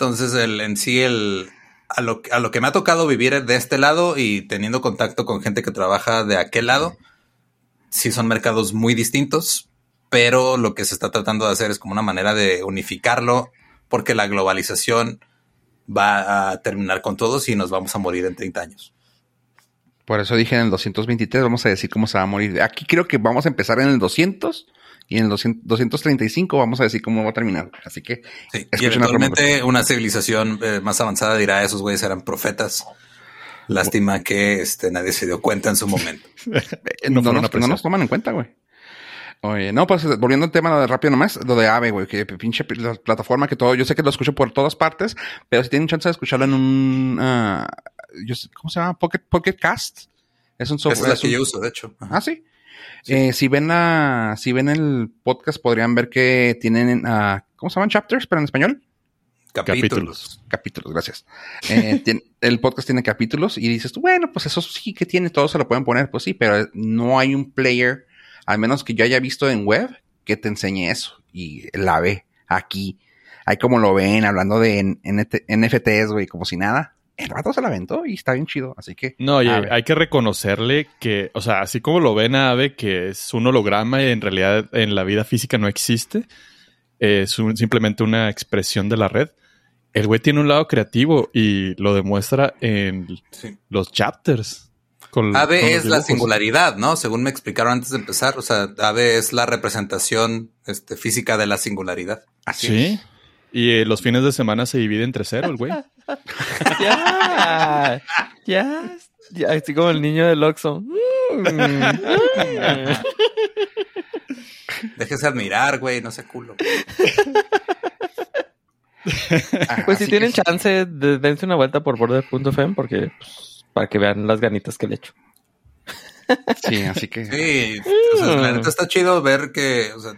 Entonces, el, en sí, el, a, lo, a lo que me ha tocado vivir de este lado y teniendo contacto con gente que trabaja de aquel lado, sí son mercados muy distintos, pero lo que se está tratando de hacer es como una manera de unificarlo, porque la globalización va a terminar con todos y nos vamos a morir en 30 años. Por eso dije en el 223, vamos a decir cómo se va a morir. Aquí creo que vamos a empezar en el 200 y en el 235 vamos a decir cómo va a terminar. Así que sí, y eventualmente una civilización eh, más avanzada dirá esos güeyes eran profetas. Lástima que este, nadie se dio cuenta en su momento. (laughs) no, nos, toman en cuenta, güey. Oye, no, pues volviendo al tema de rápido nomás, lo de AVE, güey, que pinche la plataforma que todo, yo sé que lo escucho por todas partes, pero si tienen chance de escucharlo en un, uh, ¿cómo se llama? Pocket, Pocket Cast. Es un software. Es, que yo uso, de hecho. Ah, sí. Eh, si ven la, si ven el podcast, podrían ver que tienen, uh, ¿cómo se llaman? Chapters, pero en español. Capítulos. Capítulos, gracias. Eh, (laughs) el podcast tiene capítulos y dices tú, bueno, pues eso sí que tiene, todos se lo pueden poner, pues sí, pero no hay un player, al menos que yo haya visto en web, que te enseñe eso y la ve aquí. Hay como lo ven hablando de NFTs, güey, como si nada el rato se la aventó y está bien chido, así que... No, oye, hay que reconocerle que, o sea, así como lo ven a Ave, que es un holograma y en realidad en la vida física no existe, es simplemente una expresión de la red, el güey tiene un lado creativo y lo demuestra en los chapters. Ave es la singularidad, ¿no? Según me explicaron antes de empezar, o sea, Ave es la representación este, física de la singularidad. Así sí. Y eh, los fines de semana se divide entre cero, el güey. (laughs) ya, ya, ya, así como el niño del Oxxo. Déjese admirar, güey, no sé culo. (laughs) pues si tienen chance, dense una vuelta por border.fm porque pues, para que vean las ganitas que le echo. Sí, así que. Sí, la neta está chido ver que, o sea,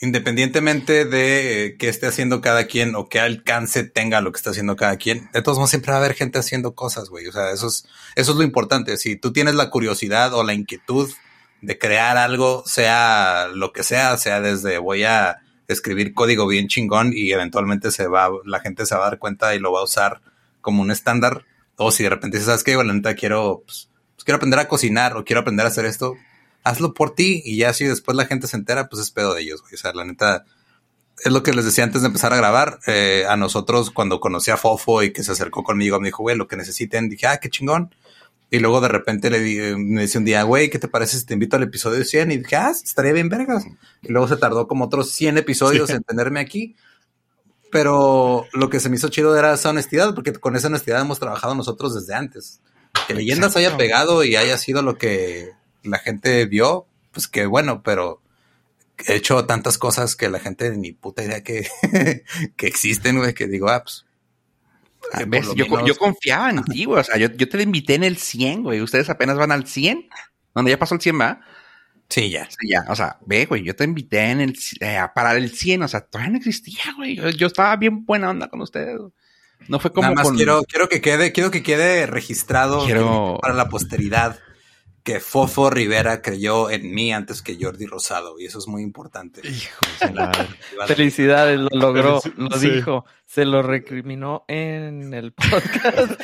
independientemente de eh, qué esté haciendo cada quien o qué alcance tenga lo que está haciendo cada quien, de todos modos siempre va a haber gente haciendo cosas, güey. O sea, eso es, eso es lo importante. Si tú tienes la curiosidad o la inquietud de crear algo, sea lo que sea, sea desde voy a escribir código bien chingón y eventualmente se va, la gente se va a dar cuenta y lo va a usar como un estándar. O si de repente dices, ¿sabes qué? Bueno, la neta quiero, pues, pues quiero aprender a cocinar o quiero aprender a hacer esto, hazlo por ti y ya si después la gente se entera, pues es pedo de ellos, güey. O sea, la neta, es lo que les decía antes de empezar a grabar. Eh, a nosotros, cuando conocí a Fofo y que se acercó conmigo, me dijo, güey, lo que necesiten, dije, ah, qué chingón. Y luego de repente le di, me dice un día, güey, ¿qué te parece si te invito al episodio 100? Y dije, ah, estaría bien vergas. Y luego se tardó como otros 100 episodios en tenerme aquí. Pero lo que se me hizo chido era esa honestidad, porque con esa honestidad hemos trabajado nosotros desde antes. Que leyendas haya pegado y haya sido lo que la gente vio, pues que bueno, pero he hecho tantas cosas que la gente ni puta idea que, (laughs) que existen, güey, que digo, ah, pues, ah, Yo, confiaba en (laughs) ti, güey. O sea, yo, yo te invité en el 100, güey. Ustedes apenas van al 100. Donde ya pasó el 100, ¿va? Sí, ya. Sí, ya. O sea, ve, güey, yo te invité en el, eh, a parar el 100. O sea, todavía no existía, güey. Yo, estaba bien buena onda con ustedes. No fue como. Nada más quiero, quiero que quede, quiero que quede registrado para la posteridad que Fofo Rivera creyó en mí antes que Jordi Rosado, y eso es muy importante. Hijo Felicidades, lo logró, lo dijo, se lo recriminó en el podcast.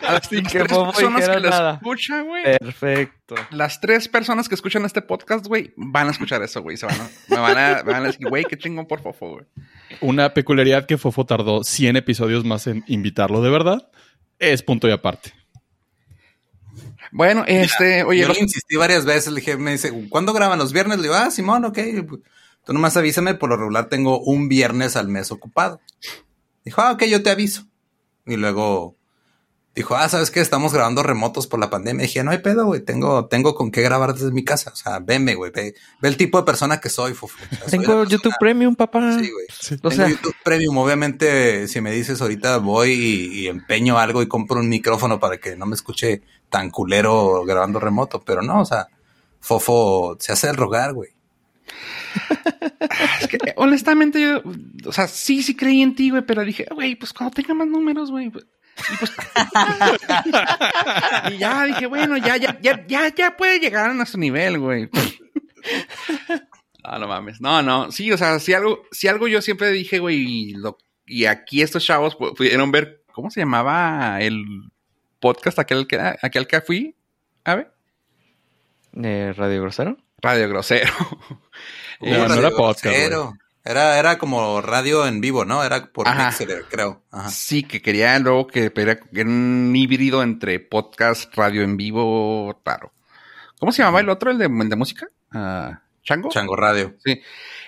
(laughs) Así que Fofo personas que lo escuchan, güey. Perfecto. Las tres personas que escuchan este podcast, güey, van a escuchar eso, güey. Se van a, me, van a, van a decir, güey, qué chingón por Fofo, güey. Una peculiaridad que Fofo tardó 100 episodios más en invitarlo de verdad es punto y aparte. Bueno, este, oye. Yo le insistí varias veces, le dije, me dice, ¿cuándo graban los viernes? Le digo, ah, Simón, ok. Tú nomás avísame, por lo regular tengo un viernes al mes ocupado. Dijo, ah, ok, yo te aviso. Y luego dijo, ah, ¿sabes qué? Estamos grabando remotos por la pandemia. dije, no hay pedo, güey, tengo, tengo con qué grabar desde mi casa. O sea, venme, güey, ve, el tipo de persona que soy, tengo YouTube Premium, papá. Sí, güey. Tengo sea... YouTube Premium. Obviamente, si me dices ahorita voy y, empeño algo y compro un micrófono para que no me escuche tan culero grabando remoto, pero no, o sea, Fofo se hace el rogar, güey. (laughs) es que, honestamente, yo, o sea, sí, sí creí en ti, güey, pero dije, güey, pues cuando tenga más números, güey, pues, y, pues, (laughs) y ya dije, bueno, ya, ya, ya, ya, ya puede llegar a nuestro nivel, güey. No, no mames. No, no. Sí, o sea, si algo, si algo yo siempre dije, güey, y, lo, y aquí estos chavos pudieron ver, ¿cómo se llamaba el podcast aquel que, aquel que fui? A ver. ¿Radio Grosero? Radio Grosero. no, no era (laughs) podcast. Era, era como radio en vivo, ¿no? Era por Pixel, creo. Sí, que quería luego que era un híbrido entre podcast, radio en vivo, claro. ¿Cómo se llamaba el otro, el de, música? Uh, ¿Chango? Chango Radio. Sí.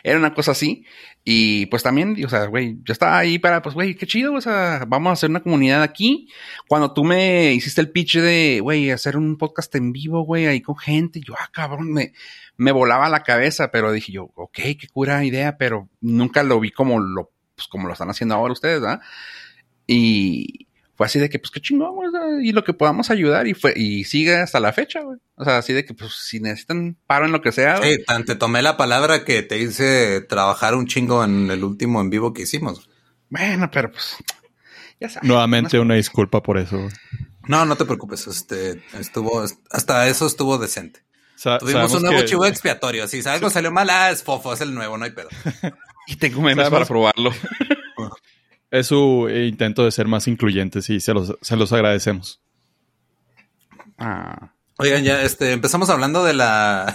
Era una cosa así. Y pues también, o sea, güey, yo estaba ahí para, pues, güey, qué chido, o sea, vamos a hacer una comunidad aquí. Cuando tú me hiciste el pitch de, güey, hacer un podcast en vivo, güey, ahí con gente, yo, ah, cabrón, me, me volaba la cabeza, pero dije yo, ok, qué cura idea, pero nunca lo vi como lo, pues, como lo están haciendo ahora ustedes, ¿verdad? Y fue así de que, pues qué chingón, güey, y lo que podamos ayudar, y fue, y sigue hasta la fecha, güey. O sea, así de que, pues, si necesitan paro en lo que sea. Sí, tan te tomé la palabra que te hice trabajar un chingo en el último en vivo que hicimos. Bueno, pero pues, ya sabes. Nuevamente una disculpa por eso. No, no te preocupes, este, estuvo, hasta eso estuvo decente. Tuvimos un nuevo chivo expiatorio. Si algo salió mal, ah, es fofo, es el nuevo, no hay pedo. (laughs) y tengo memes para probarlo. (laughs) es su intento de ser más incluyentes y se los, se los agradecemos. Ah. Oigan, ya este, empezamos hablando de la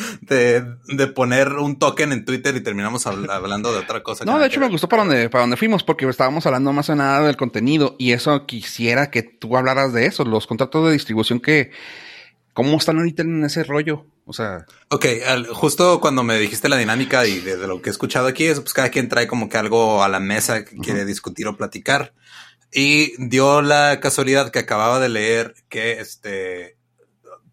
(laughs) de, de, poner un token en Twitter y terminamos hablando de otra cosa. No, de hecho me gustó para donde, para donde fuimos, porque estábamos hablando más o nada del contenido, y eso quisiera que tú hablaras de eso, los contratos de distribución que, ¿Cómo están ahorita en ese rollo? O sea. Ok, justo cuando me dijiste la dinámica y de, lo que he escuchado aquí, es pues cada quien trae como que algo a la mesa que quiere discutir o platicar. Y dio la casualidad que acababa de leer que este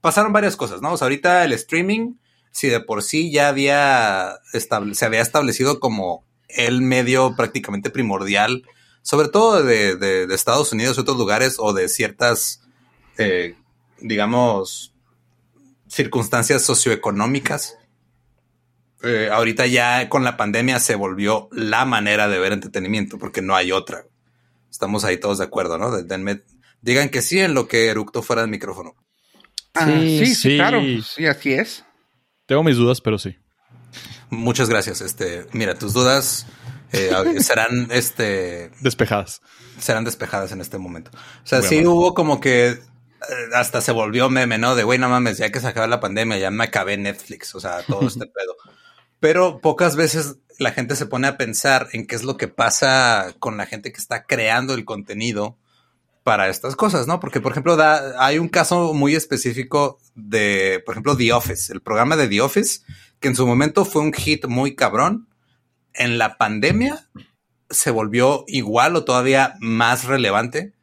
pasaron varias cosas, ¿no? O sea, ahorita el streaming, si de por sí ya había se había establecido como el medio prácticamente primordial, sobre todo de, de Estados Unidos y otros lugares, o de ciertas eh, digamos, circunstancias socioeconómicas. Eh, ahorita ya con la pandemia se volvió la manera de ver entretenimiento, porque no hay otra. Estamos ahí todos de acuerdo, ¿no? digan que sí en lo que eructó fuera del micrófono. Ah, sí, sí, claro. Sí, así es. Tengo mis dudas, pero sí. Muchas gracias. Este, mira, tus dudas eh, (laughs) serán este despejadas. Serán despejadas en este momento. O sea, sí hubo como que hasta se volvió meme, ¿no? De, güey, no mames, ya que se acaba la pandemia, ya me acabé Netflix, o sea, todo este (laughs) pedo. Pero pocas veces la gente se pone a pensar en qué es lo que pasa con la gente que está creando el contenido para estas cosas, ¿no? Porque, por ejemplo, da, hay un caso muy específico de, por ejemplo, The Office, el programa de The Office, que en su momento fue un hit muy cabrón. En la pandemia se volvió igual o todavía más relevante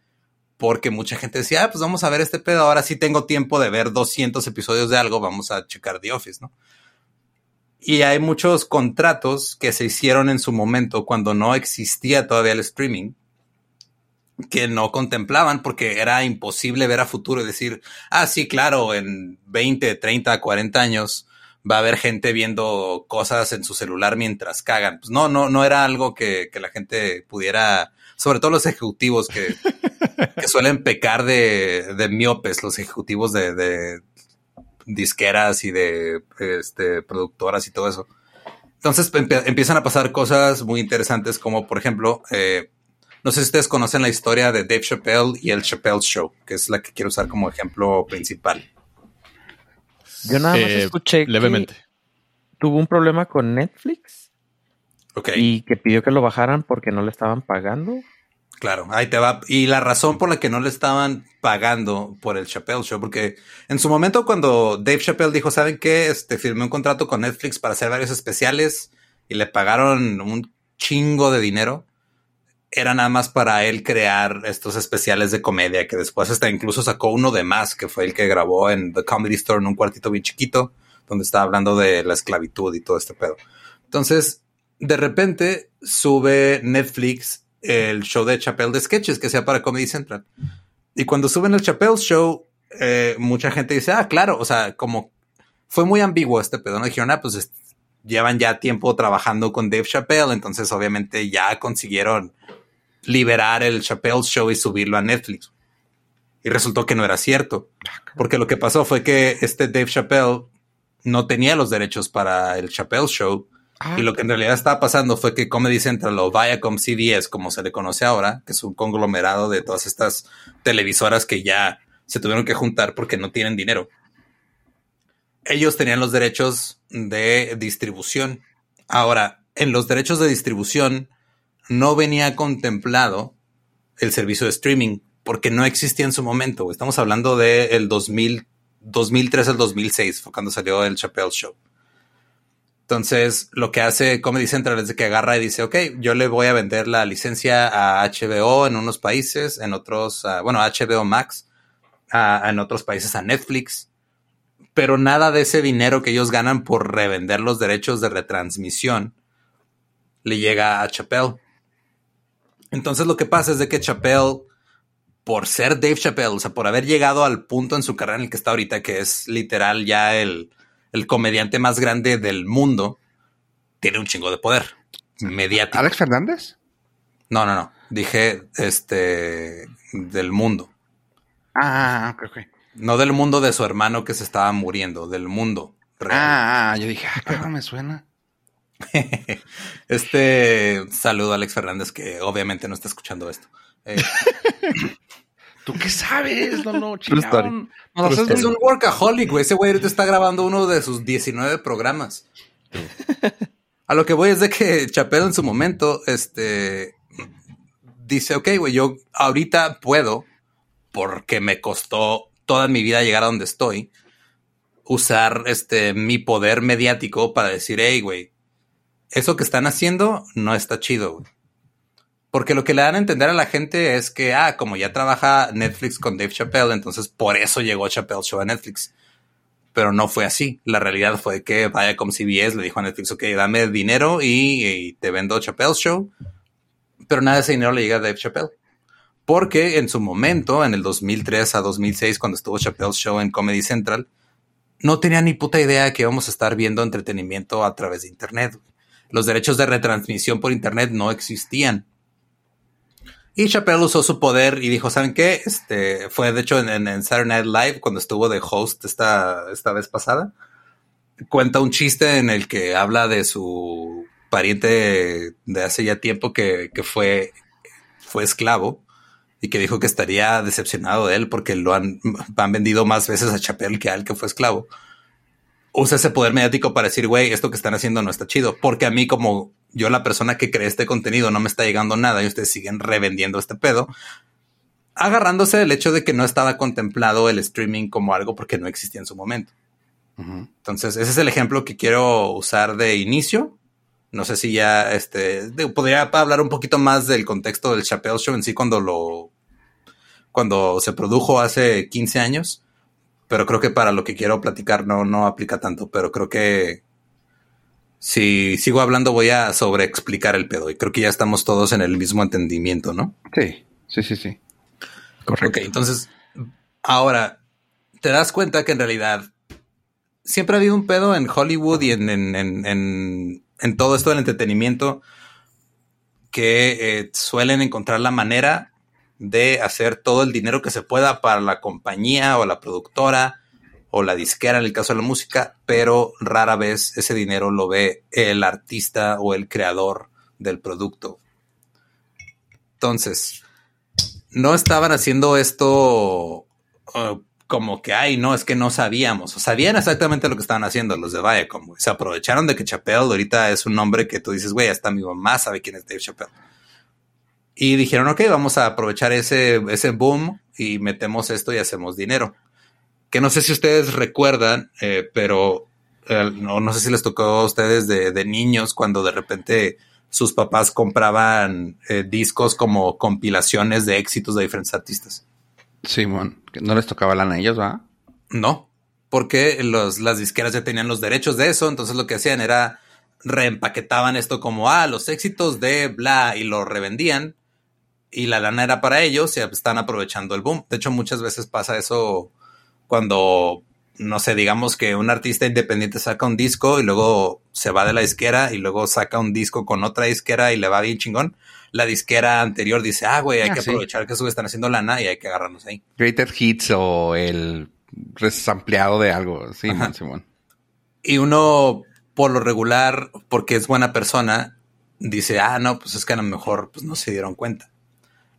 porque mucha gente decía, ah, pues vamos a ver este pedo, ahora sí tengo tiempo de ver 200 episodios de algo, vamos a checar The Office, ¿no? Y hay muchos contratos que se hicieron en su momento cuando no existía todavía el streaming que no contemplaban porque era imposible ver a futuro y decir, ah, sí, claro, en 20, 30, 40 años va a haber gente viendo cosas en su celular mientras cagan. Pues no, no, no era algo que, la gente pudiera, sobre todo los ejecutivos (laughs) que, suelen pecar de, de, miopes, los ejecutivos de, de disqueras y de este, productoras y todo eso. Entonces empiezan a pasar cosas muy interesantes como, por ejemplo, eh, no sé si ustedes conocen la historia de Dave Chappelle y el Chappelle Show, que es la que quiero usar como ejemplo principal. Yo nada más eh, escuché levemente. tuvo un problema con Netflix. Ok. Y que pidió que lo bajaran porque no le estaban pagando. Claro, ahí te va. Y la razón por la que no le estaban pagando por el Chappelle Show, porque en su momento cuando Dave Chappelle dijo, ¿saben qué? Este, firmé un contrato con Netflix para hacer varios especiales y le pagaron un chingo de dinero era nada más para él crear estos especiales de comedia que después hasta incluso sacó uno de más, que fue el que grabó en The Comedy Store en un cuartito bien chiquito, donde estaba hablando de la esclavitud y todo este pedo. Entonces, de repente sube Netflix el show de Chappelle de sketches que sea para Comedy Central. Y cuando suben el Chappelle Show, eh, mucha gente dice, ah, claro, o sea, como fue muy ambiguo este pedo, ¿no? Dijeron, ah, pues llevan ya tiempo trabajando con Dave Chappelle, entonces obviamente ya consiguieron liberar el Chappelle Show y subirlo a Netflix. Y resultó que no era cierto, porque lo que pasó fue que este Dave Chappelle no tenía los derechos para el Chappelle Show. Y lo que en realidad estaba pasando fue que Comedy Central o Viacom CBS, como se le conoce ahora, que es un conglomerado de todas estas televisoras que ya se tuvieron que juntar porque no tienen dinero. Ellos tenían los derechos de distribución. Ahora, en los derechos de distribución no venía contemplado el servicio de streaming porque no existía en su momento. Estamos hablando del de 2003 al 2006, fue cuando salió el Chappelle Show. Entonces, lo que hace Comedy Central es que agarra y dice, ok, yo le voy a vender la licencia a HBO en unos países, en otros, bueno, HBO Max, en otros países a Netflix, pero nada de ese dinero que ellos ganan por revender los derechos de retransmisión le llega a Chappelle. Entonces lo que pasa es de que Chappelle, por ser Dave Chappelle, o sea, por haber llegado al punto en su carrera en el que está ahorita, que es literal ya el, comediante más grande del mundo, tiene un chingo de poder mediático. ¿Alex Fernández? No, no, no. Dije este del mundo. Ah, ok, ok. No del mundo de su hermano que se estaba muriendo, del mundo. Ah, ah, yo dije, ah, me suena. (laughs) este saludo a Alex Fernández, que obviamente no está escuchando esto. Eh, (laughs) ¿Tú qué sabes? No, no, es un workaholic, güey. Ese güey ahorita está grabando uno de sus 19 programas. (laughs) A lo que voy es de que Chapelo en su momento, este, dice, ok, güey, yo ahorita puedo, porque me costó toda mi vida llegar a donde estoy, usar este, mi poder mediático para decir, hey, güey, eso que están haciendo no está chido, Porque lo que le dan a entender a la gente es que, ah, como ya trabaja Netflix con Dave Chappelle, entonces por eso llegó Chappelle Show a Netflix. Pero no fue así. La realidad fue que vaya como CBS le dijo a Netflix, ok, dame dinero y, te vendo Chappelle Show. Pero nada de ese dinero le llega a Dave Chappelle. Porque en su momento, en el 2003 a 2006, cuando estuvo Chappelle Show en Comedy Central, no tenía ni puta idea de que íbamos a estar viendo entretenimiento a través de Internet los derechos de retransmisión por internet no existían. Y Chappelle usó su poder y dijo, ¿saben qué? Este fue de hecho en, en, Saturday Night Live cuando estuvo de host esta, esta vez pasada. Cuenta un chiste en el que habla de su pariente de hace ya tiempo que, fue, fue esclavo y que dijo que estaría decepcionado de él porque lo han, han vendido más veces a Chappelle que a él que fue esclavo usa ese poder mediático para decir, güey, esto que están haciendo no está chido. Porque a mí, como yo, la persona que cree este contenido, no me está llegando nada y ustedes siguen revendiendo este pedo. agarrándose del hecho de que no estaba contemplado el streaming como algo porque no existía en su momento. Entonces, ese es el ejemplo que quiero usar de inicio. No sé si ya, este, podría hablar un poquito más del contexto del Chappelle Show en sí cuando lo, cuando se produjo hace 15 años, pero creo que para lo que quiero platicar no, no aplica tanto, pero creo que si sigo hablando voy a sobreexplicar el pedo y creo que ya estamos todos en el mismo entendimiento, ¿no? Sí, sí, sí, sí. Correcto. Ok, entonces, ahora, te das cuenta que en realidad siempre ha habido un pedo en Hollywood y en, en, todo esto del entretenimiento que eh, suelen encontrar la manera de hacer todo el dinero que se pueda para la compañía o la productora o la disquera en el caso de la música, pero rara vez ese dinero lo ve el artista o el creador del producto. Entonces, no estaban haciendo esto uh, como que, ay, no, es que no sabíamos. O sabían exactamente lo que estaban haciendo los de Viacom. Se aprovecharon de que Chappelle ahorita es un nombre que tú dices, güey, hasta mi mamá sabe quién es Dave Chappelle. Y dijeron, ok, vamos a aprovechar ese, ese boom y metemos esto y hacemos dinero. Que no sé si ustedes recuerdan, eh, pero eh, no, no, sé si les tocó a ustedes de, de, niños cuando de repente sus papás compraban eh, discos como compilaciones de éxitos de diferentes artistas. Sí, bueno, no les tocaba lana a ellos, ¿va? No, porque los, las disqueras ya tenían los derechos de eso, entonces lo que hacían era reempaquetaban esto como, ah, los éxitos de bla, y lo revendían, y la lana era para ellos, y están aprovechando el boom. De hecho, muchas veces pasa eso cuando, no sé, digamos que un artista independiente saca un disco y luego se va de la disquera y luego saca un disco con otra disquera y le va bien chingón la disquera anterior dice, ah, güey, hay ah, que aprovechar que eso están haciendo lana y hay que agarrarnos ahí. Greater Hits o el resampleado de algo. Sí, Simón. Y uno, por lo regular, porque es buena persona, dice, ah, no, pues es que a lo mejor pues, no se dieron cuenta.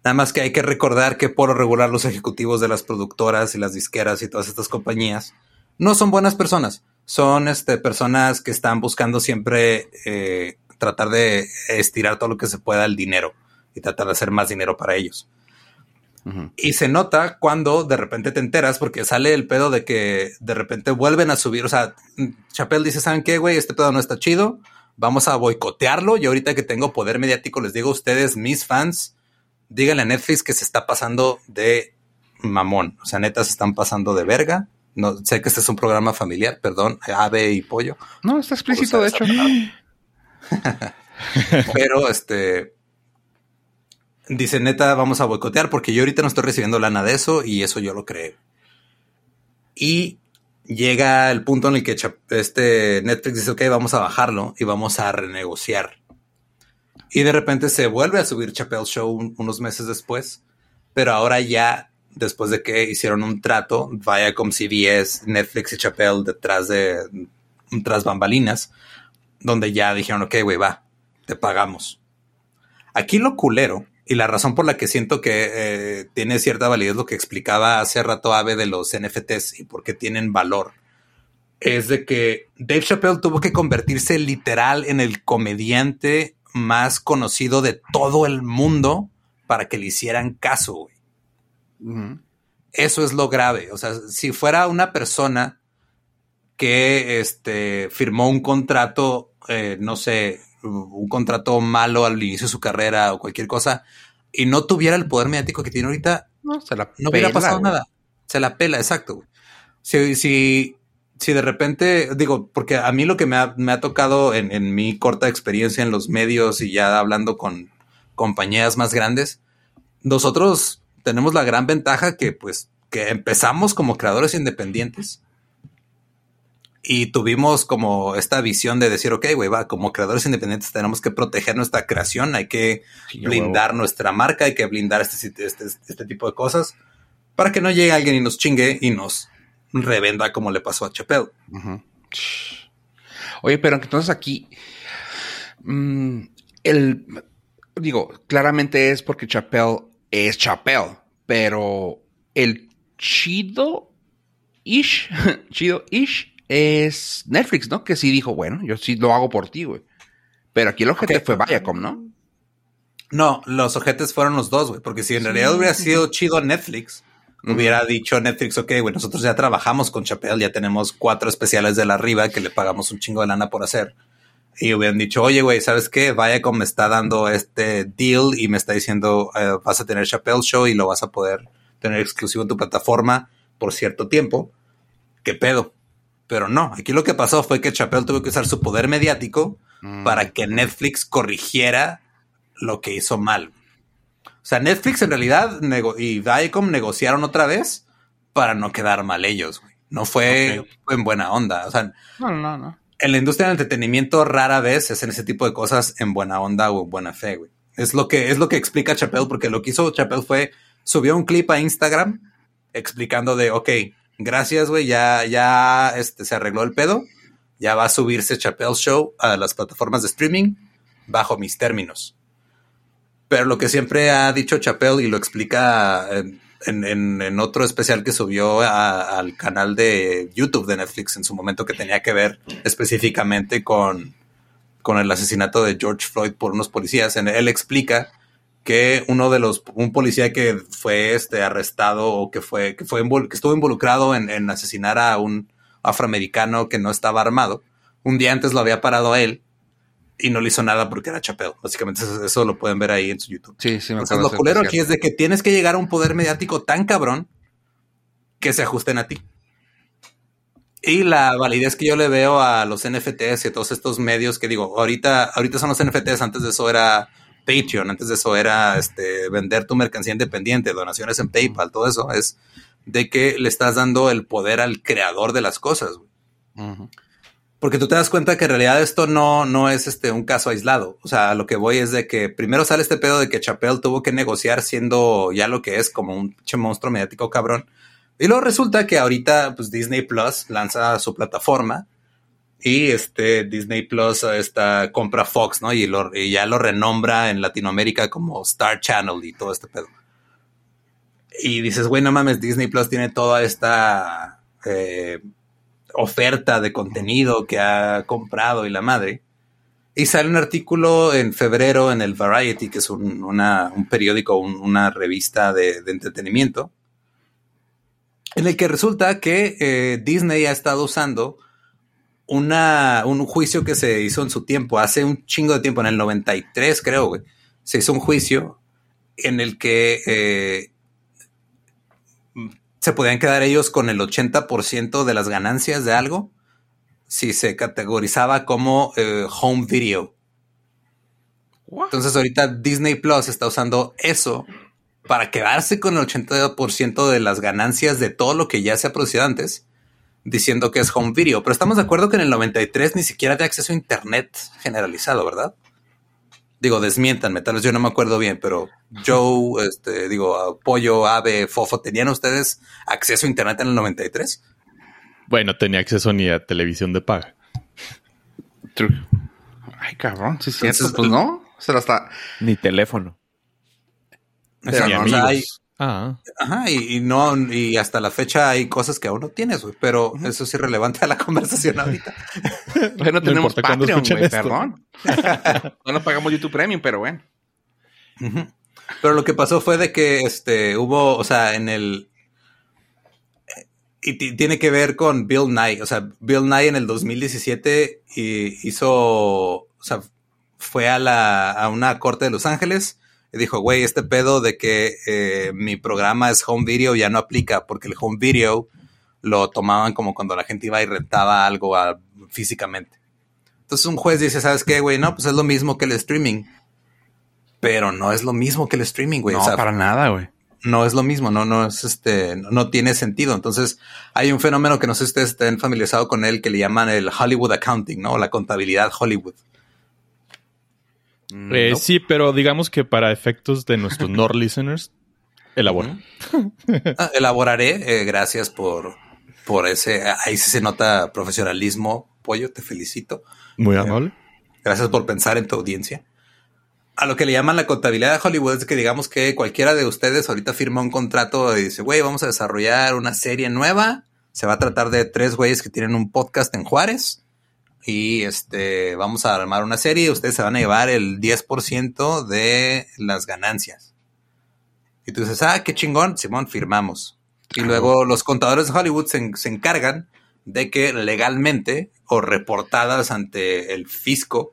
Nada más que hay que recordar que por lo regular los ejecutivos de las productoras y las disqueras y todas estas compañías no son buenas personas. Son este, personas que están buscando siempre eh, tratar de estirar todo lo que se pueda el dinero y tratar de hacer más dinero para ellos. Y se nota cuando de repente te enteras porque sale el pedo de que de repente vuelven a subir. O sea, Chappelle dice, ¿saben qué, güey? Este pedo no está chido. Vamos a boicotearlo. Y ahorita que tengo poder mediático, les digo a ustedes, mis fans, díganle a Netflix que se está pasando de mamón. O sea, neta, se están pasando de verga. No, sé que este es un programa familiar, perdón, ave y pollo. No, está explícito, de hecho. (laughs) Pero este dice, neta, vamos a boicotear porque yo ahorita no estoy recibiendo lana de eso y eso yo lo creo. Y llega el punto en el que este Netflix dice, ok, vamos a bajarlo y vamos a renegociar. Y de repente se vuelve a subir Chappelle Show unos meses después, pero ahora ya después de que hicieron un trato, vaya como CBS, Netflix y Chappelle detrás de tras bambalinas, donde ya dijeron, ok, güey, va, te pagamos. Aquí lo culero, y la razón por la que siento que eh, tiene cierta validez lo que explicaba hace rato Ave de los NFTs y por qué tienen valor, es de que Dave Chappelle tuvo que convertirse literal en el comediante más conocido de todo el mundo para que le hicieran caso, güey. Eso es lo grave. O sea, si fuera una persona que este, firmó un contrato, eh, no sé, un contrato malo al inicio de su carrera o cualquier cosa, y no tuviera el poder mediático que tiene ahorita, no, se la no hubiera pasado nada. Se la pela, exacto. Si, si, si de repente, digo, porque a mí lo que me ha, me ha tocado en, en, mi corta experiencia en los medios y ya hablando con compañías más grandes, nosotros tenemos la gran ventaja que pues que empezamos como creadores independientes y tuvimos como esta visión de decir, ok, güey, va, como creadores independientes tenemos que proteger nuestra creación, hay que blindar nuestra marca, hay que blindar este, este, este, tipo de cosas para que no llegue alguien y nos chingue y nos revenda como le pasó a Chappelle. Oye, pero entonces aquí, mm, el, digo, claramente es porque Chappelle es Chappelle, pero el chido ish, (laughs) chido ish es Netflix, ¿no? Que sí dijo, bueno, yo sí lo hago por ti, güey. Pero aquí el objetivo fue Viacom, ¿no? No, los ojetes fueron los dos, güey, porque si en realidad hubiera sido chido Netflix, hubiera dicho Netflix, ok, güey, nosotros ya trabajamos con Chappelle, ya tenemos cuatro especiales de la arriba que le pagamos un chingo de lana por hacer. Y hubieran dicho, oye, güey, ¿sabes qué? Viacom me está dando este deal y me está diciendo, eh, vas a tener Chappelle Show y lo vas a poder tener exclusivo en tu plataforma por cierto tiempo. ¿Qué pedo? Pero no, aquí lo que pasó fue que Chappelle tuvo que usar su poder mediático Mm. para que Netflix corrigiera lo que hizo mal. O sea, Netflix en realidad y Viacom negociaron otra vez para no quedar mal ellos. güey. No fue en buena onda. O sea, No, no, no. en la industria del entretenimiento rara vez hacen ese tipo de cosas en buena onda o en buena fe, güey. Es lo que, es lo que explica Chappelle, porque lo que hizo Chappelle fue subió un clip a Instagram explicando de, ok, gracias, güey, ya, ya este, se arregló el pedo, ya va a subirse Chappelle Show a las plataformas de streaming bajo mis términos. Pero lo que siempre ha dicho Chappelle y lo explica en, en- en- otro especial que subió al canal de YouTube de Netflix en su momento que tenía que ver específicamente con, con el asesinato de George Floyd por unos policías. En él explica que uno de los, un policía que fue este, arrestado o que fue, que fue, que estuvo involucrado en, en asesinar a un afroamericano que no estaba armado, un día antes lo había parado a él y no le hizo nada porque era Chappelle. Básicamente eso, eso lo pueden ver ahí en su YouTube. Sí, sí, me Entonces, lo culero aquí es de que tienes que llegar a un poder mediático tan cabrón que se ajusten a ti. Y la validez que yo le veo a los NFTs y a todos estos medios que digo, ahorita, ahorita son los NFTs, antes de eso era Patreon, antes de eso era este, vender tu mercancía independiente, donaciones en PayPal, todo eso es de que le estás dando el poder al creador de las cosas. Ujú. Porque tú te das cuenta que en realidad esto no, no es este un caso aislado. O sea, lo que voy es de que primero sale este pedo de que Chappelle tuvo que negociar siendo ya lo que es como un monstruo mediático cabrón. Y luego resulta que ahorita pues Disney Plus lanza su plataforma y este Disney Plus está, compra Fox, ¿no? Y, y ya lo renombra en Latinoamérica como Star Channel y todo este pedo. Y dices, güey, no mames, Disney Plus tiene toda esta eh, oferta de contenido que ha comprado y la madre. Y sale un artículo en febrero en el Variety, que es un, una- un periódico, un- una revista de, entretenimiento, en el que resulta que eh, Disney ha estado usando una, un juicio que se hizo en su tiempo, hace un chingo de tiempo, en el 93 creo, se hizo un juicio en el que eh, se podían quedar ellos con el 80% de las ganancias de algo si se categorizaba como eh, home video. Entonces ahorita Disney Plus está usando eso para quedarse con el 80% de las ganancias de todo lo que ya se ha producido antes, diciendo que es home video. Pero estamos de acuerdo que en el 93 ni siquiera había acceso a Internet generalizado, ¿verdad? Digo, desmiéntanme, tal vez yo no me acuerdo bien, pero Joe, este, digo, Pollo, Ave, Fofo, ¿tenían ustedes acceso a Internet en el 93? Bueno, tenía acceso ni a televisión de paga. True. Ay, cabrón, sí es cierto. Pues no. Se lo está. Ni teléfono. Pero Ni no, amigos. o sea, hay- Ah, Ajá, y, y no, y hasta la fecha hay cosas que aún no tienes, güey, pero eso es irrelevante a la (laughs) conversación ahorita. (laughs) Bueno, tenemos Patreon, güey, perdón. (laughs) no nos pagamos YouTube Premium, pero bueno. Pero lo que pasó fue de que este hubo, o sea, en el y ti- tiene que ver con Bill Nye, o sea, Bill Nye en el 2017 y hizo, o sea, fue a la a una corte de Los Ángeles y dijo, güey, este pedo de que eh, mi programa es home video ya no aplica porque el home video lo tomaban como cuando la gente iba y rentaba algo a- físicamente. Entonces un juez dice, ¿sabes qué, güey? No, pues es lo mismo que el streaming. Pero no es lo mismo que el streaming, güey. no, o sea, para nada, güey. no es lo mismo, no, no es este, no, no tiene sentido. Entonces, hay un fenómeno que no sé si ustedes estén familiarizados con él que le llaman el Hollywood Accounting, ¿no? La contabilidad Hollywood. Mm, eh, no. sí, pero digamos que para efectos de nuestros (laughs) Nord listeners, elabora. Ah, elaboraré, eh, gracias por, por ese, ahí sí se nota profesionalismo, pollo, te felicito. Muy amable. Gracias por pensar en tu audiencia. A lo que le llaman la contabilidad de Hollywood es que digamos que cualquiera de ustedes ahorita firma un contrato y dice, güey, vamos a desarrollar una serie nueva. Se va a tratar de tres güeyes que tienen un podcast en Juárez. Y este, vamos a armar una serie y ustedes se van a llevar el 10% de las ganancias. Y tú dices, ah, qué chingón, Simón, firmamos. Y luego los contadores de Hollywood se, se encargan de que legalmente o reportadas ante el fisco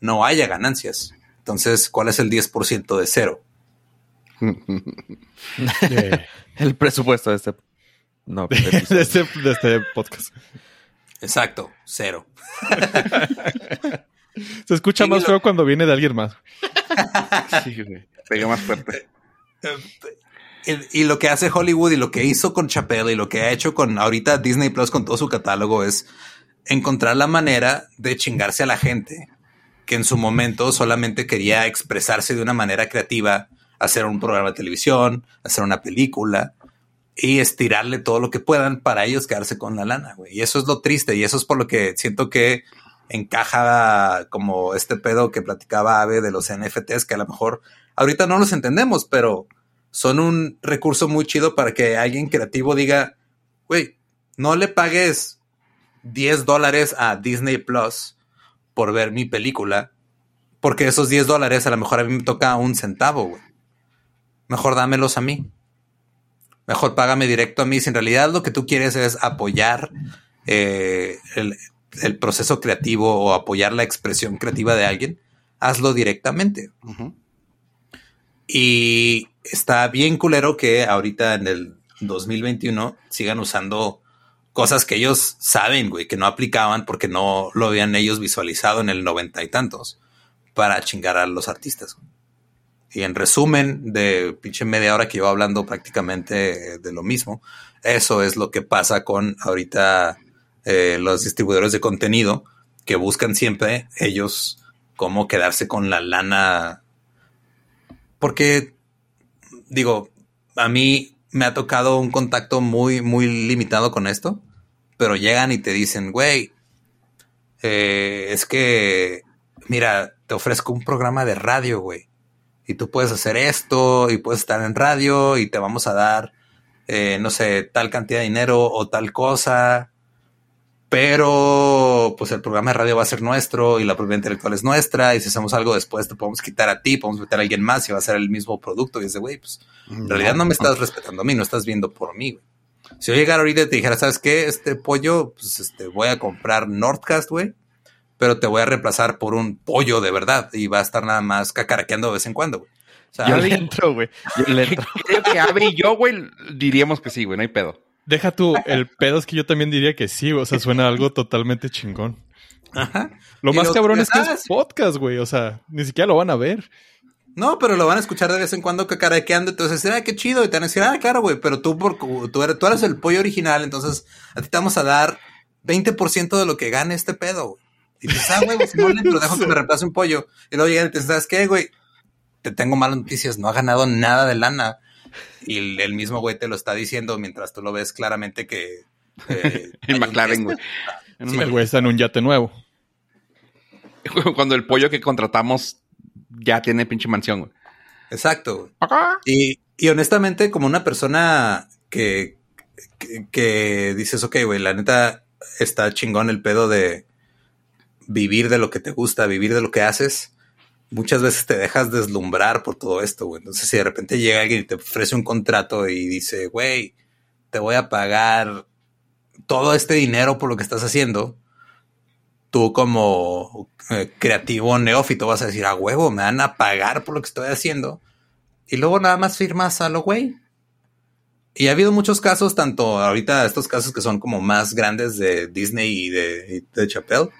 no haya ganancias. Entonces, ¿cuál es el 10% de cero? (laughs) el presupuesto de este, no, de, este, (laughs) de este podcast. Exacto, cero. Se escucha más feo cuando viene de alguien más. (laughs) sí, Pega más fuerte. Y, lo que hace Hollywood y lo que hizo con Chappelle y lo que ha hecho con ahorita Disney Plus con todo su catálogo es encontrar la manera de chingarse a la gente que en su momento solamente quería expresarse de una manera creativa, hacer un programa de televisión, hacer una película y estirarle todo lo que puedan para ellos quedarse con la lana, güey. Y eso es lo triste y eso es por lo que siento que encaja como este pedo que platicaba Ave de los NFTs, que a lo mejor ahorita no los entendemos, pero son un recurso muy chido para que alguien creativo diga, güey, no le pagues 10 dólares a Disney Plus por ver mi película, porque esos 10 dólares a lo mejor a mí me toca un centavo, güey. Mejor dámelos a mí. Mejor págame directo a mí. Si en realidad lo que tú quieres es apoyar eh, el, proceso creativo o apoyar la expresión creativa de alguien, hazlo directamente. Y está bien culero que ahorita en el 2021 sigan usando cosas que ellos saben, güey, que no aplicaban porque no lo habían ellos visualizado en el noventa y tantos para chingar a los artistas. Y en resumen de pinche media hora que llevo hablando prácticamente de lo mismo, eso es lo que pasa con ahorita eh, los distribuidores de contenido que buscan siempre ellos cómo quedarse con la lana. Porque, digo, a mí me ha tocado un contacto muy, muy limitado con esto, pero llegan y te dicen, güey, eh, es que, mira, te ofrezco un programa de radio, güey. Y tú puedes hacer esto y puedes estar en radio y te vamos a dar, eh, no sé, tal cantidad de dinero o tal cosa. Pero, pues el programa de radio va a ser nuestro y la propiedad intelectual es nuestra. Y si hacemos algo después, te podemos quitar a ti, podemos meter a alguien más y va a ser el mismo producto. Y es de, güey, pues en realidad no me estás respetando a mí, no estás viendo por mí, güey. Si yo llegara ahorita y te dijera, ¿sabes qué? Este pollo, pues este, voy a comprar Nordcast, güey pero te voy a reemplazar por un pollo de verdad y va a estar nada más cacaraqueando de vez en cuando, güey. O sea, yo le (laughs) entro, güey. Yo le entro. Creo que Ave y yo, güey, diríamos que sí, güey, no hay pedo. Deja tú, el pedo es que yo también diría que sí, o sea, suena algo totalmente chingón. Ajá. Lo más cabrón es que es podcast, güey, o sea, ni siquiera lo van a ver. No, pero lo van a escuchar de vez en cuando cacaraqueando. Entonces, ah, qué chido. Y te van a decir, ah, claro, güey, pero tú, por, tú, eres, tú eres el pollo original. Entonces, a ti te vamos a dar 20% de lo que gane este pedo, güey. Y dices, ah, güey, si no le dejo que me reemplace un pollo. Y luego llegan y te dicen, ¿sabes qué, güey? Te tengo malas noticias, no ha ganado nada de lana. Y el, mismo güey te lo está diciendo mientras tú lo ves claramente que. Eh, (laughs) en McLaren, güey. el güey está en un yate nuevo. (laughs) Cuando el pollo que contratamos ya tiene pinche mansión, güey. Exacto. Y, y honestamente, como una persona que, que, que dices, ok, güey, la neta está chingón el pedo de vivir de lo que te gusta, vivir de lo que haces, muchas veces te dejas deslumbrar por todo esto. Entonces, si de repente llega alguien y te ofrece un contrato y dice, güey, te voy a pagar todo este dinero por lo que estás haciendo, tú como eh, creativo neófito vas a decir, a huevo, me van a pagar por lo que estoy haciendo. Y luego nada más firmas a lo güey. Y ha habido muchos casos, tanto ahorita estos casos que son como más grandes de Disney y de, de Chappelle,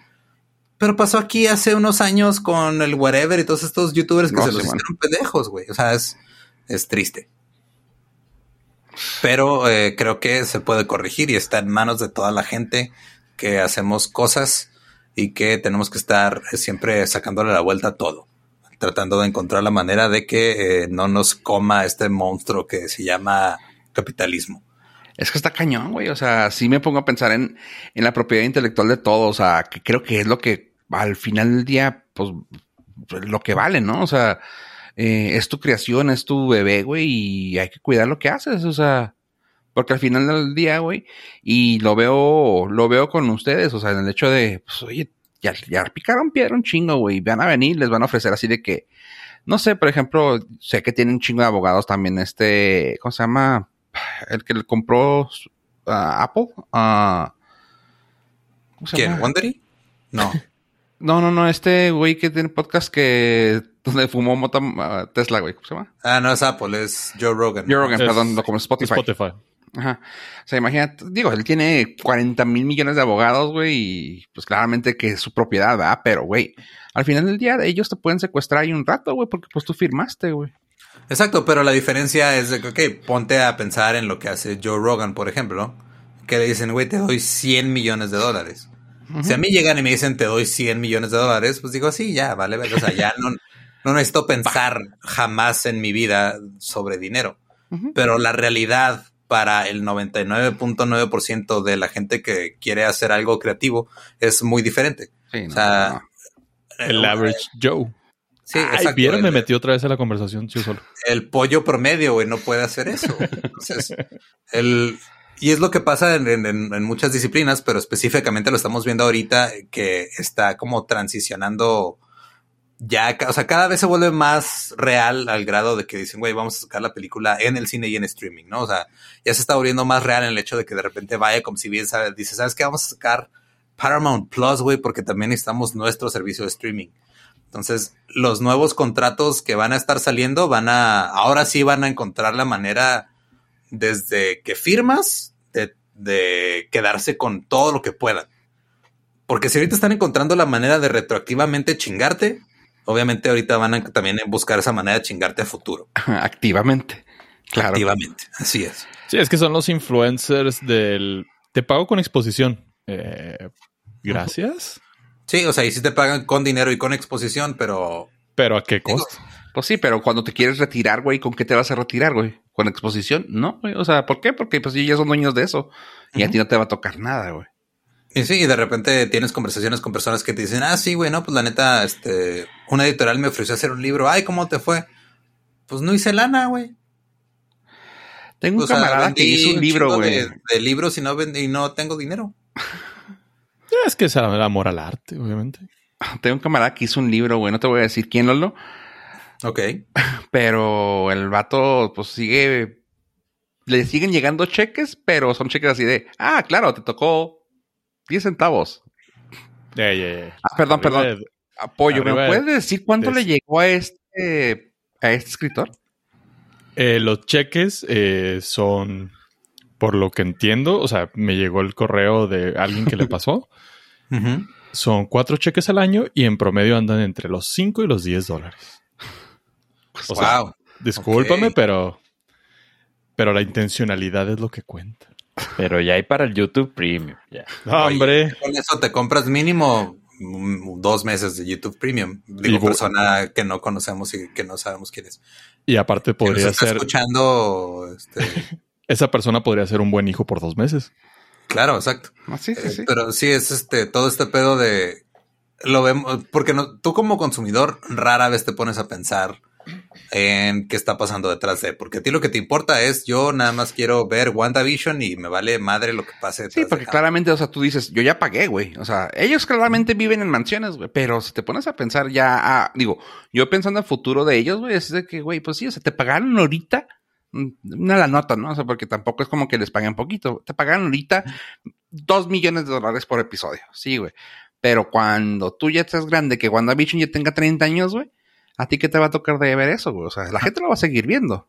pero pasó aquí hace unos años con el whatever y todos estos youtubers que se los hicieron pendejos, güey. O sea, es, es triste. Pero eh, creo que se puede corregir y está en manos de toda la gente que hacemos cosas y que tenemos que estar siempre sacándole la vuelta a todo. Tratando de encontrar la manera de que eh, no nos coma este monstruo que se llama capitalismo. Es que está cañón, güey. O sea, sí me pongo a pensar en, en la propiedad intelectual de todo. O sea, que creo que es lo que al final del día, pues, lo que vale, ¿no? O sea, eh, es tu creación, es tu bebé, güey, y hay que cuidar lo que haces. O sea, porque al final del día, güey, y lo veo, lo veo con ustedes, o sea, en el hecho de, pues, oye, ya, ya picaron piedra un chingo, güey. Van a venir, les van a ofrecer así de que, no sé, por ejemplo, sé que tienen un chingo de abogados también, este, ¿cómo se llama? El que le compró Apple. Uh, ¿Quién? ¿Wondery? No. (laughs) no, no, no, este güey que tiene podcast que donde fumó mota Tesla, güey. ¿Cómo se llama? Ah, no es Apple, es Joe Rogan. Joe Rogan, perdón, no como Spotify. Spotify. Ajá. O sea, imagínate, digo, él tiene 40 mil millones de abogados, güey, y pues claramente que es su propiedad, ¿verdad? Pero, güey, al final del día ellos te pueden secuestrar ahí un rato, güey, porque pues tú firmaste, güey. Exacto, pero la diferencia es de que, ok, ponte a pensar en lo que hace Joe Rogan, por ejemplo, que le dicen, güey, te doy 100 millones de dólares. Si a mí llegan y me dicen, te doy 100 millones de dólares, pues digo, sí, ya, vale, o sea, ya no, no necesito pensar jamás en mi vida sobre dinero. Pero la realidad para el 99.9% de la gente que quiere hacer algo creativo es muy diferente. o sea, el average Joe. Sí, Ay, ¿vieron? me metí otra vez a la conversación yo solo. El pollo promedio, güey, no puede hacer eso. (laughs) Entonces, el, y es lo que pasa en, en, muchas disciplinas, pero específicamente lo estamos viendo ahorita que está como transicionando ya, o sea, cada vez se vuelve más real al grado de que dicen, güey, vamos a sacar la película en el cine y en streaming, ¿no? O sea, ya se está volviendo más real en el hecho de que de repente vaya como si bien sabe, dice, ¿sabes qué? Vamos a sacar Paramount Plus, güey, porque también necesitamos nuestro servicio de streaming. Entonces, los nuevos contratos que van a estar saliendo van a, ahora sí van a encontrar la manera desde que firmas de, de quedarse con todo lo que puedan. Porque si ahorita están encontrando la manera de retroactivamente chingarte, obviamente ahorita van a también buscar esa manera de chingarte a futuro. (laughs) Activamente. Claro. Activamente. Así es. Sí, es que son los influencers del te pago con exposición. Eh, gracias. Sí, o sea, y sí te pagan con dinero y con exposición, pero. ¿Pero a qué costo? Pues sí, pero cuando te quieres retirar, güey, ¿con qué te vas a retirar, güey? ¿Con exposición? No, güey. O sea, ¿por qué? Porque pues ellos ya son dueños de eso. Y a ti no te va a tocar nada, güey. Y sí, y de repente tienes conversaciones con personas que te dicen, ah, sí, güey, no, pues la neta, este, una editorial me ofreció hacer un libro. Ay, ¿cómo te fue? Pues no hice lana, güey. Tengo un camarada que hizo un libro, güey. De, libros y no, y no tengo dinero. es que es el amor al arte, obviamente. (laughs) Tengo un camarada que hizo un libro, güey. No te voy a decir quién, Lolo. Ok. (laughs) Pero el vato, pues sigue. Le siguen llegando cheques, pero son cheques así de. Ah, claro, te tocó 10 centavos. Ya, ya, ya. Ah, perdón, perdón. Apoyo, ¿me puedes decir cuánto le llegó a este, a este escritor? Eh, los cheques eh, son, por lo que entiendo, o sea, me llegó el correo de alguien que le pasó. (laughs) Son cuatro cheques al año y en promedio andan entre los 5 y los 10 dólares. Wow. discúlpame, pero, pero la intencionalidad es lo que cuenta. Pero ya hay para el YouTube Premium. hombre. Con eso te compras mínimo dos meses de YouTube Premium. Digo, persona que no conocemos y que no sabemos quién es. Y aparte podría ser. escuchando. Este... (laughs) Esa persona podría ser un buen hijo por dos meses. Claro, exacto. Ah, sí, sí, eh, pero sí, es este, todo este pedo de. Lo vemos. Porque no, tú como consumidor rara vez te pones a pensar en qué está pasando detrás de, porque a ti lo que te importa es yo nada más quiero ver WandaVision y me vale madre lo que pase. Sí, porque claramente, o sea, tú dices, yo ya pagué, güey. O sea, ellos claramente viven en mansiones, güey, pero si te pones a pensar ya, ah, digo, yo pensando en el futuro de ellos, güey, es de que, güey, pues sí, o sea, te pagaron ahorita una la nota, ¿no? O sea, porque tampoco es como que les paguen poquito. Te pagaron ahorita dos millones de dólares por episodio. Sí, güey. Pero cuando tú ya estés grande, que WandaVision ya tenga 30 años, güey, ¿a ti qué te va a tocar de ver eso, güey? O sea, la gente lo va a seguir viendo.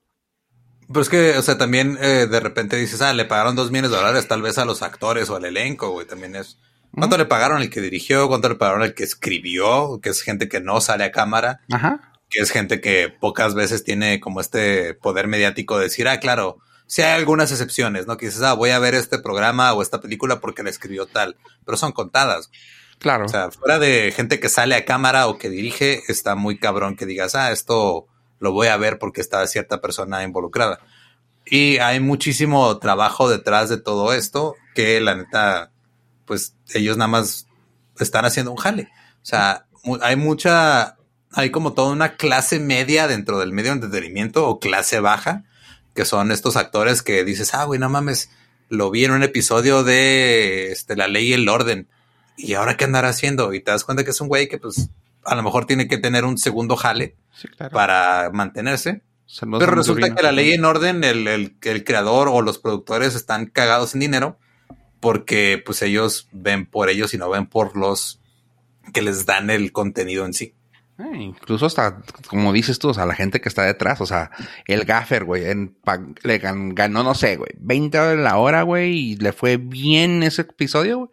Pero es que, o sea, también eh, de repente dices, ah, le pagaron dos millones de dólares tal vez a los actores o al elenco, güey, también es... ¿Cuánto le pagaron al que dirigió? ¿Cuánto le pagaron al que escribió? Que es gente que no sale a cámara. Ajá. Que es gente que pocas veces tiene como este poder mediático de decir, ah, claro, sí hay algunas excepciones, ¿no? Que dices, ah, voy a ver este programa o esta película porque la escribió tal, pero son contadas. Claro. O sea, fuera de gente que sale a cámara o que dirige, está muy cabrón que digas, ah, esto lo voy a ver porque está cierta persona involucrada. Y hay muchísimo trabajo detrás de todo esto que la neta, pues ellos nada más están haciendo un jale. O sea, hay mucha, hay como toda una clase media dentro del medio de entretenimiento o clase baja, que son estos actores que dices, ah, güey, no mames, lo vi en un episodio de este, La Ley y el Orden ¿y ahora qué andará haciendo? Y te das cuenta que es un güey que pues a lo mejor tiene que tener un segundo jale para mantenerse. Pero resulta que la ley en orden, el, el, el, creador o los productores están cagados en dinero porque pues ellos ven por ellos y no ven por los que les dan el contenido en sí. Eh, incluso hasta, como dices tú, o sea, la gente que está detrás, o sea, el gaffer, güey, le ganó, no sé, güey, 20 dólares la hora, güey, y le fue bien ese episodio, güey.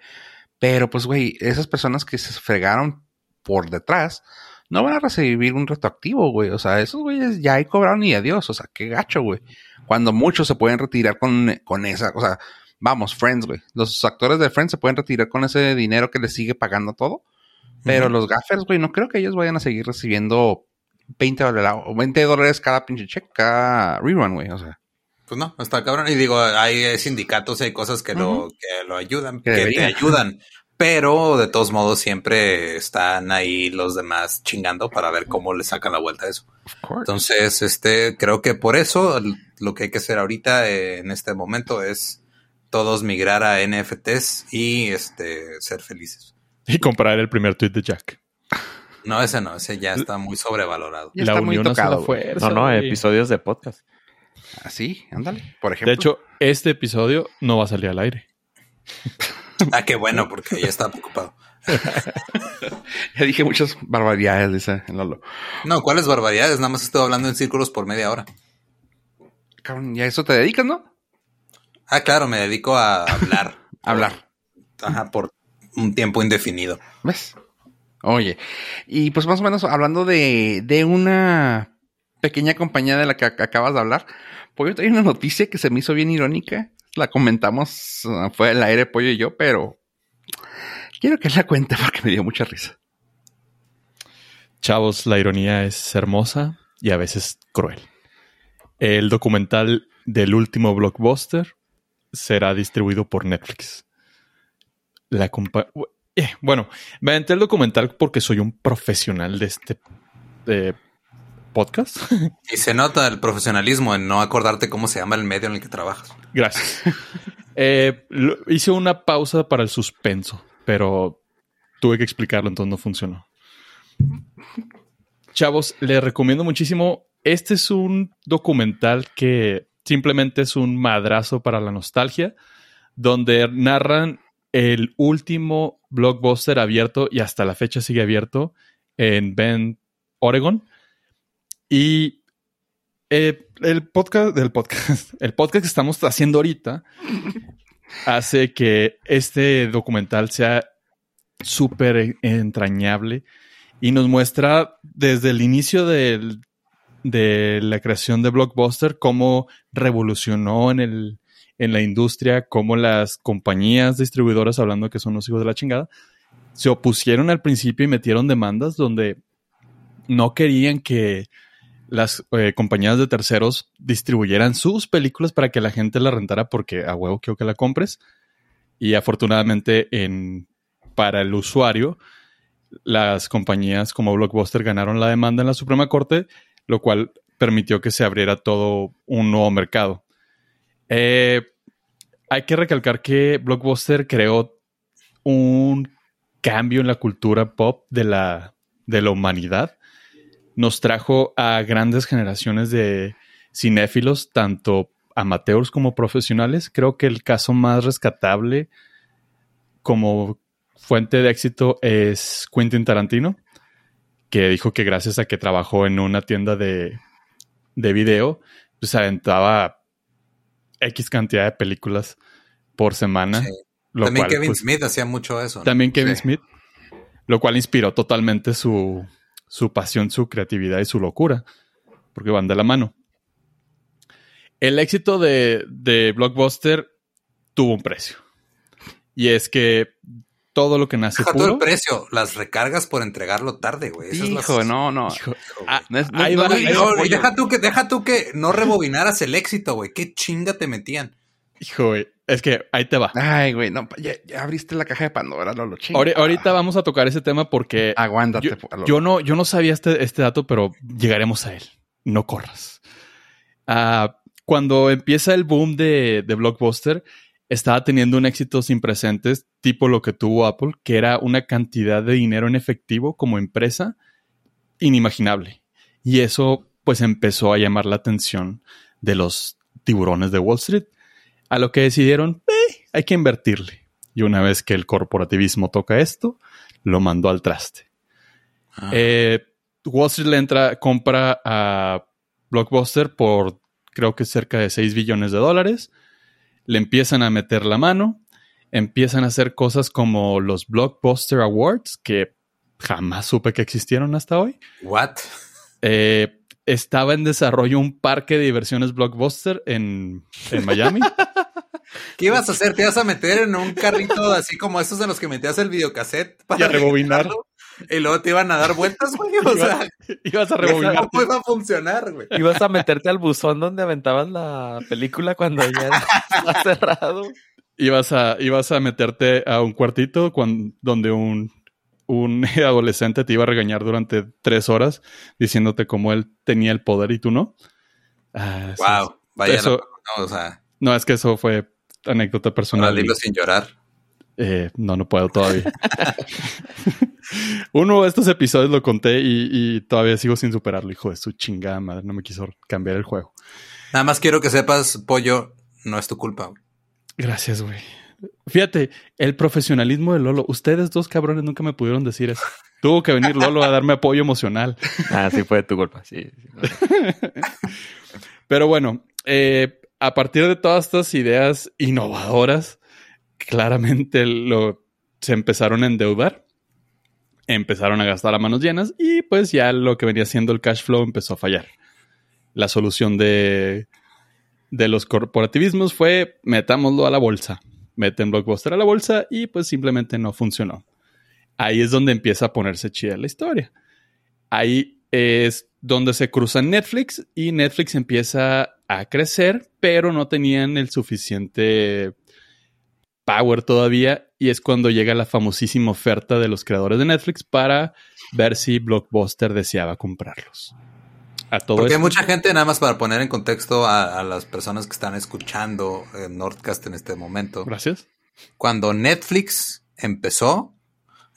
Pero pues, güey, esas personas que se fregaron por detrás, no van a recibir un retroactivo, güey. O sea, esos güeyes ya hay cobraron y adiós. O sea, qué gacho, güey. Cuando muchos se pueden retirar con, con esa, o sea, vamos, Friends, güey. Los actores de Friends se pueden retirar con ese dinero que les sigue pagando todo. Pero los gaffers, güey, no creo que ellos vayan a seguir recibiendo 20 dólares, 20 dólares cada pinche check, cada rerun, güey. O sea. Pues no, está cabrón. Y digo, hay sindicatos y hay cosas que, lo, que lo ayudan, que, te ayudan. Pero de todos modos siempre están ahí los demás chingando para ver cómo le sacan la vuelta a eso. Entonces, este, creo que por eso lo que hay que hacer ahorita eh, en este momento es todos migrar a NFTs y este ser felices. Y comprar el primer tweet de Jack. No, ese no, ese ya está muy sobrevalorado. Ya la unión tocado, fuerza. No, no, episodios de podcast. Así, ándale, por ejemplo. De hecho, este episodio no va a salir al aire. ah, qué bueno, porque ya está preocupado. (laughs) ya dije muchas barbaridades, dice Lolo. No, ¿cuáles barbaridades? Nada más estoy hablando en círculos por media hora. Cabrón, ¿ya eso te dedicas, no? Ah, claro, me dedico a hablar. (laughs) hablar. Ajá, por un tiempo indefinido. ¿Ves? Oye, y pues más o menos hablando de, de una pequeña compañía de la que acabas de hablar, pues hay una noticia que se me hizo bien irónica. La comentamos, uh, fue el aire Pollo y yo, pero quiero que la cuente porque me dio mucha risa. Chavos, la ironía es hermosa y a veces cruel. El documental del último blockbuster será distribuido por Netflix la eh, bueno, me aventé el documental porque soy un profesional de este podcast. (laughs) Y se nota el profesionalismo en no acordarte cómo se llama el medio en el que trabajas. Gracias. (laughs) Eh, hice una pausa para el suspenso, pero tuve que explicarlo, entonces no funcionó. Chavos, les recomiendo muchísimo. Este es un documental que simplemente es un madrazo para la nostalgia, donde narran el último blockbuster abierto y hasta la fecha sigue abierto en Bend, Oregon. Y eh, el podcast del podcast, (laughs) el podcast que estamos haciendo ahorita hace que este documental sea súper entrañable y nos muestra desde el inicio de la creación de Blockbuster cómo revolucionó en el, en la industria, como las compañías distribuidoras, hablando que son los hijos de la chingada, se opusieron al principio y metieron demandas donde no querían que las eh, compañías de terceros distribuyeran sus películas para que la gente la rentara porque a huevo quiero que la compres. Y afortunadamente en, para el usuario, las compañías como Blockbuster ganaron la demanda en la Suprema Corte, lo cual permitió que se abriera todo un nuevo mercado. Eh, hay que recalcar que Blockbuster creó un cambio en la cultura pop de la, de la humanidad. Nos trajo a grandes generaciones de cinéfilos, tanto amateurs como profesionales. Creo que el caso más rescatable como fuente de éxito es Quentin Tarantino, que dijo que gracias a que trabajó en una tienda de, de video, pues aventaba X cantidad de películas por semana. también Kevin pues, Smith hacía mucho eso. También Kevin Smith, lo cual inspiró totalmente su, su pasión, su creatividad y su locura, porque van de la mano. El éxito de, de Blockbuster tuvo un precio. Y es que todo lo que nace Deja todo el precio, las recargas por entregarlo tarde, güey. Hijo, no, no. deja tú que, deja tú que no rebobinaras el éxito, güey. Qué chinga te metían. Hijo, güey. Es que ahí te va. Ay, güey, no, ya, abriste la caja de Pandora, no lo chingo. Ahorita vamos a tocar ese tema porque. Aguántate. Yo, no, yo no sabía este, este dato, pero llegaremos a él. No corras. Ah, cuando empieza el boom de, de Blockbuster, estaba teniendo un éxito sin precedentes, tipo lo que tuvo Apple, que era una cantidad de dinero en efectivo como empresa inimaginable. Y eso pues empezó a llamar la atención de los tiburones de Wall Street, a lo que decidieron, eh, hay que invertirle. Y una vez que el corporativismo toca esto, lo mandó al traste. Ah. Eh, Wall Street le entra, compra a Blockbuster por creo que cerca de 6 billones de dólares. Le empiezan a meter la mano, empiezan a hacer cosas como los Blockbuster Awards, que jamás supe que existieron hasta hoy. What? Eh, estaba en desarrollo un parque de diversiones Blockbuster en, en Miami. (laughs) ¿Qué ibas a hacer? ¿Te ibas a meter en un carrito así como esos en los que metías el videocassette para rebobinar? Y luego te iban a dar vueltas, güey. O sea, (laughs) ibas a rebobinar. ¿Cómo (laughs) iba a funcionar, güey? Ibas a meterte al buzón donde aventabas la película cuando ya estaba cerrado. Ibas a, ibas a meterte a un cuartito donde un, un (laughs) adolescente te iba a regañar durante tres horas diciéndote cómo él tenía el poder y tú no. Ah, wow, vaya, no, o sea. No, es que eso fue anécdota personal. Dilo sin llorar. Eh, no, no puedo todavía. (laughs) Uno de estos episodios lo conté y, todavía sigo sin superarlo. Hijo de su chingada madre, no me quiso cambiar el juego. Nada más quiero que sepas, pollo, no es tu culpa. Gracias, güey. Fíjate, el profesionalismo de Lolo. Ustedes dos cabrones nunca me pudieron decir eso. Tuvo que venir Lolo a darme apoyo emocional. Ah, sí fue tu culpa, sí. (laughs) Pero bueno, eh, a partir de todas estas ideas innovadoras, claramente lo, se empezaron a endeudar, empezaron a gastar a manos llenas y pues ya lo que venía siendo el cash flow empezó a fallar. La solución de, de los corporativismos fue metámoslo a la bolsa, meten Blockbuster a la bolsa y pues simplemente no funcionó. Ahí es donde empieza a ponerse chida la historia. Ahí es donde se cruza Netflix y Netflix empieza a crecer, pero no tenían el suficiente power todavía y es cuando llega la famosísima oferta de los creadores de Netflix para ver si Blockbuster deseaba comprarlos. A todo Porque hay mucha gente, nada más para poner en contexto a, las personas que están escuchando en Nordcast en este momento. Gracias. Cuando Netflix empezó,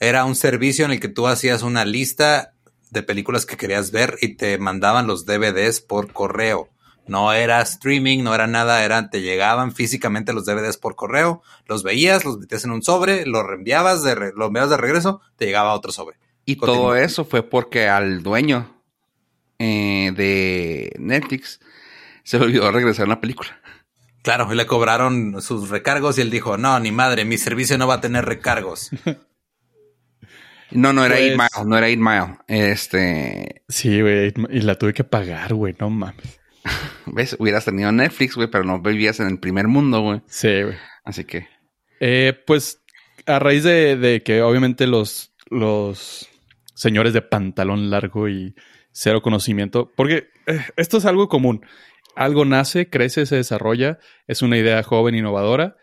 era un servicio en el que tú hacías una lista de películas que querías ver y te mandaban los DVDs por correo. No era streaming, no era nada, eran, te llegaban físicamente los DVDs por correo, los veías, los metías en un sobre, los reenviabas, de los enviabas de regreso, te llegaba otro sobre. Y todo eso fue porque al dueño eh, de Netflix se le olvidó regresar una película. Claro, y le cobraron sus recargos y él dijo, no, ni madre, mi servicio no va a tener recargos. (laughs) no, no era pues... no era Mile. Este. Sí, güey, y la tuve que pagar, güey, no mames. (laughs) ¿Ves? Hubieras tenido Netflix, güey, pero no vivías en el primer mundo, güey. Sí, güey. Así que. Eh, pues a raíz de, que obviamente los, los señores de pantalón largo y cero conocimiento, porque eh, esto es algo común. Algo nace, crece, se desarrolla, es una idea joven, innovadora.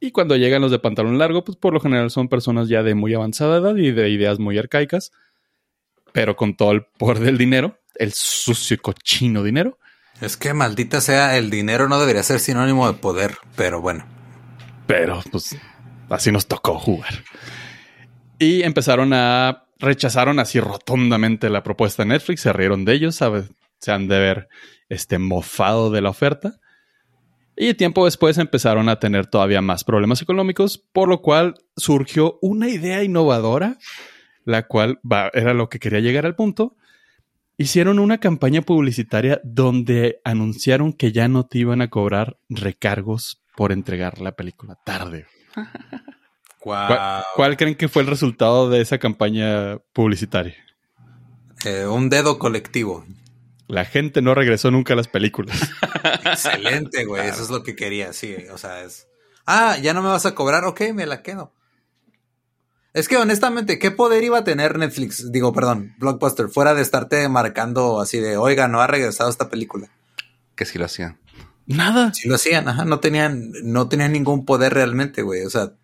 Y cuando llegan los de pantalón largo, pues por lo general son personas ya de muy avanzada edad y de ideas muy arcaicas, pero con todo el poder del dinero, el sucio y cochino dinero. Es que maldita sea, el dinero no debería ser sinónimo de poder, pero bueno. Pero pues así nos tocó jugar. Y empezaron a rechazaron así rotundamente la propuesta de Netflix, se rieron de ellos, se han de ver este mofado de la oferta. Y tiempo después empezaron a tener todavía más problemas económicos, por lo cual surgió una idea innovadora, la cual era lo que quería llegar al punto, Hicieron una campaña publicitaria donde anunciaron que ya no te iban a cobrar recargos por entregar la película tarde. (laughs) ¿Cuál, creen que fue el resultado de esa campaña publicitaria? Eh, un dedo colectivo. La gente no regresó nunca a las películas. (laughs) Excelente, güey. Eso es lo que quería, sí. O sea, es. Ah, ya no me vas a cobrar. Ok, me la quedo. Es que honestamente, ¿qué poder iba a tener Netflix? Digo, perdón, Blockbuster, fuera de estarte marcando así de, oiga, no ha regresado esta película. Que sí lo hacían. Nada. Sí lo hacían, ajá, no tenían, no tenían ningún poder realmente, güey. O sea,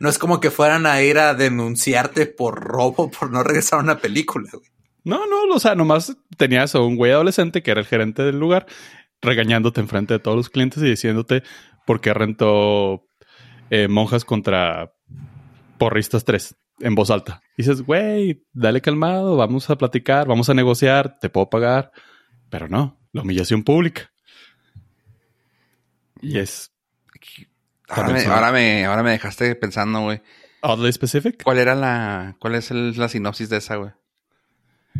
no es como que fueran a ir a denunciarte por robo por no regresar a una película, güey. No, no, o sea, nomás tenías a un güey adolescente que era el gerente del lugar, regañándote enfrente de todos los clientes y diciéndote por qué rentó eh, monjas contra porristas 3 en voz alta. dices, güey, dale calmado, vamos a platicar, vamos a negociar, te puedo pagar. Pero no, la humillación pública. Y es. Ahora me, ahora me, ahora me dejaste pensando, güey. Oddly specific. ¿Cuál era la, cuál es la sinopsis de esa, güey?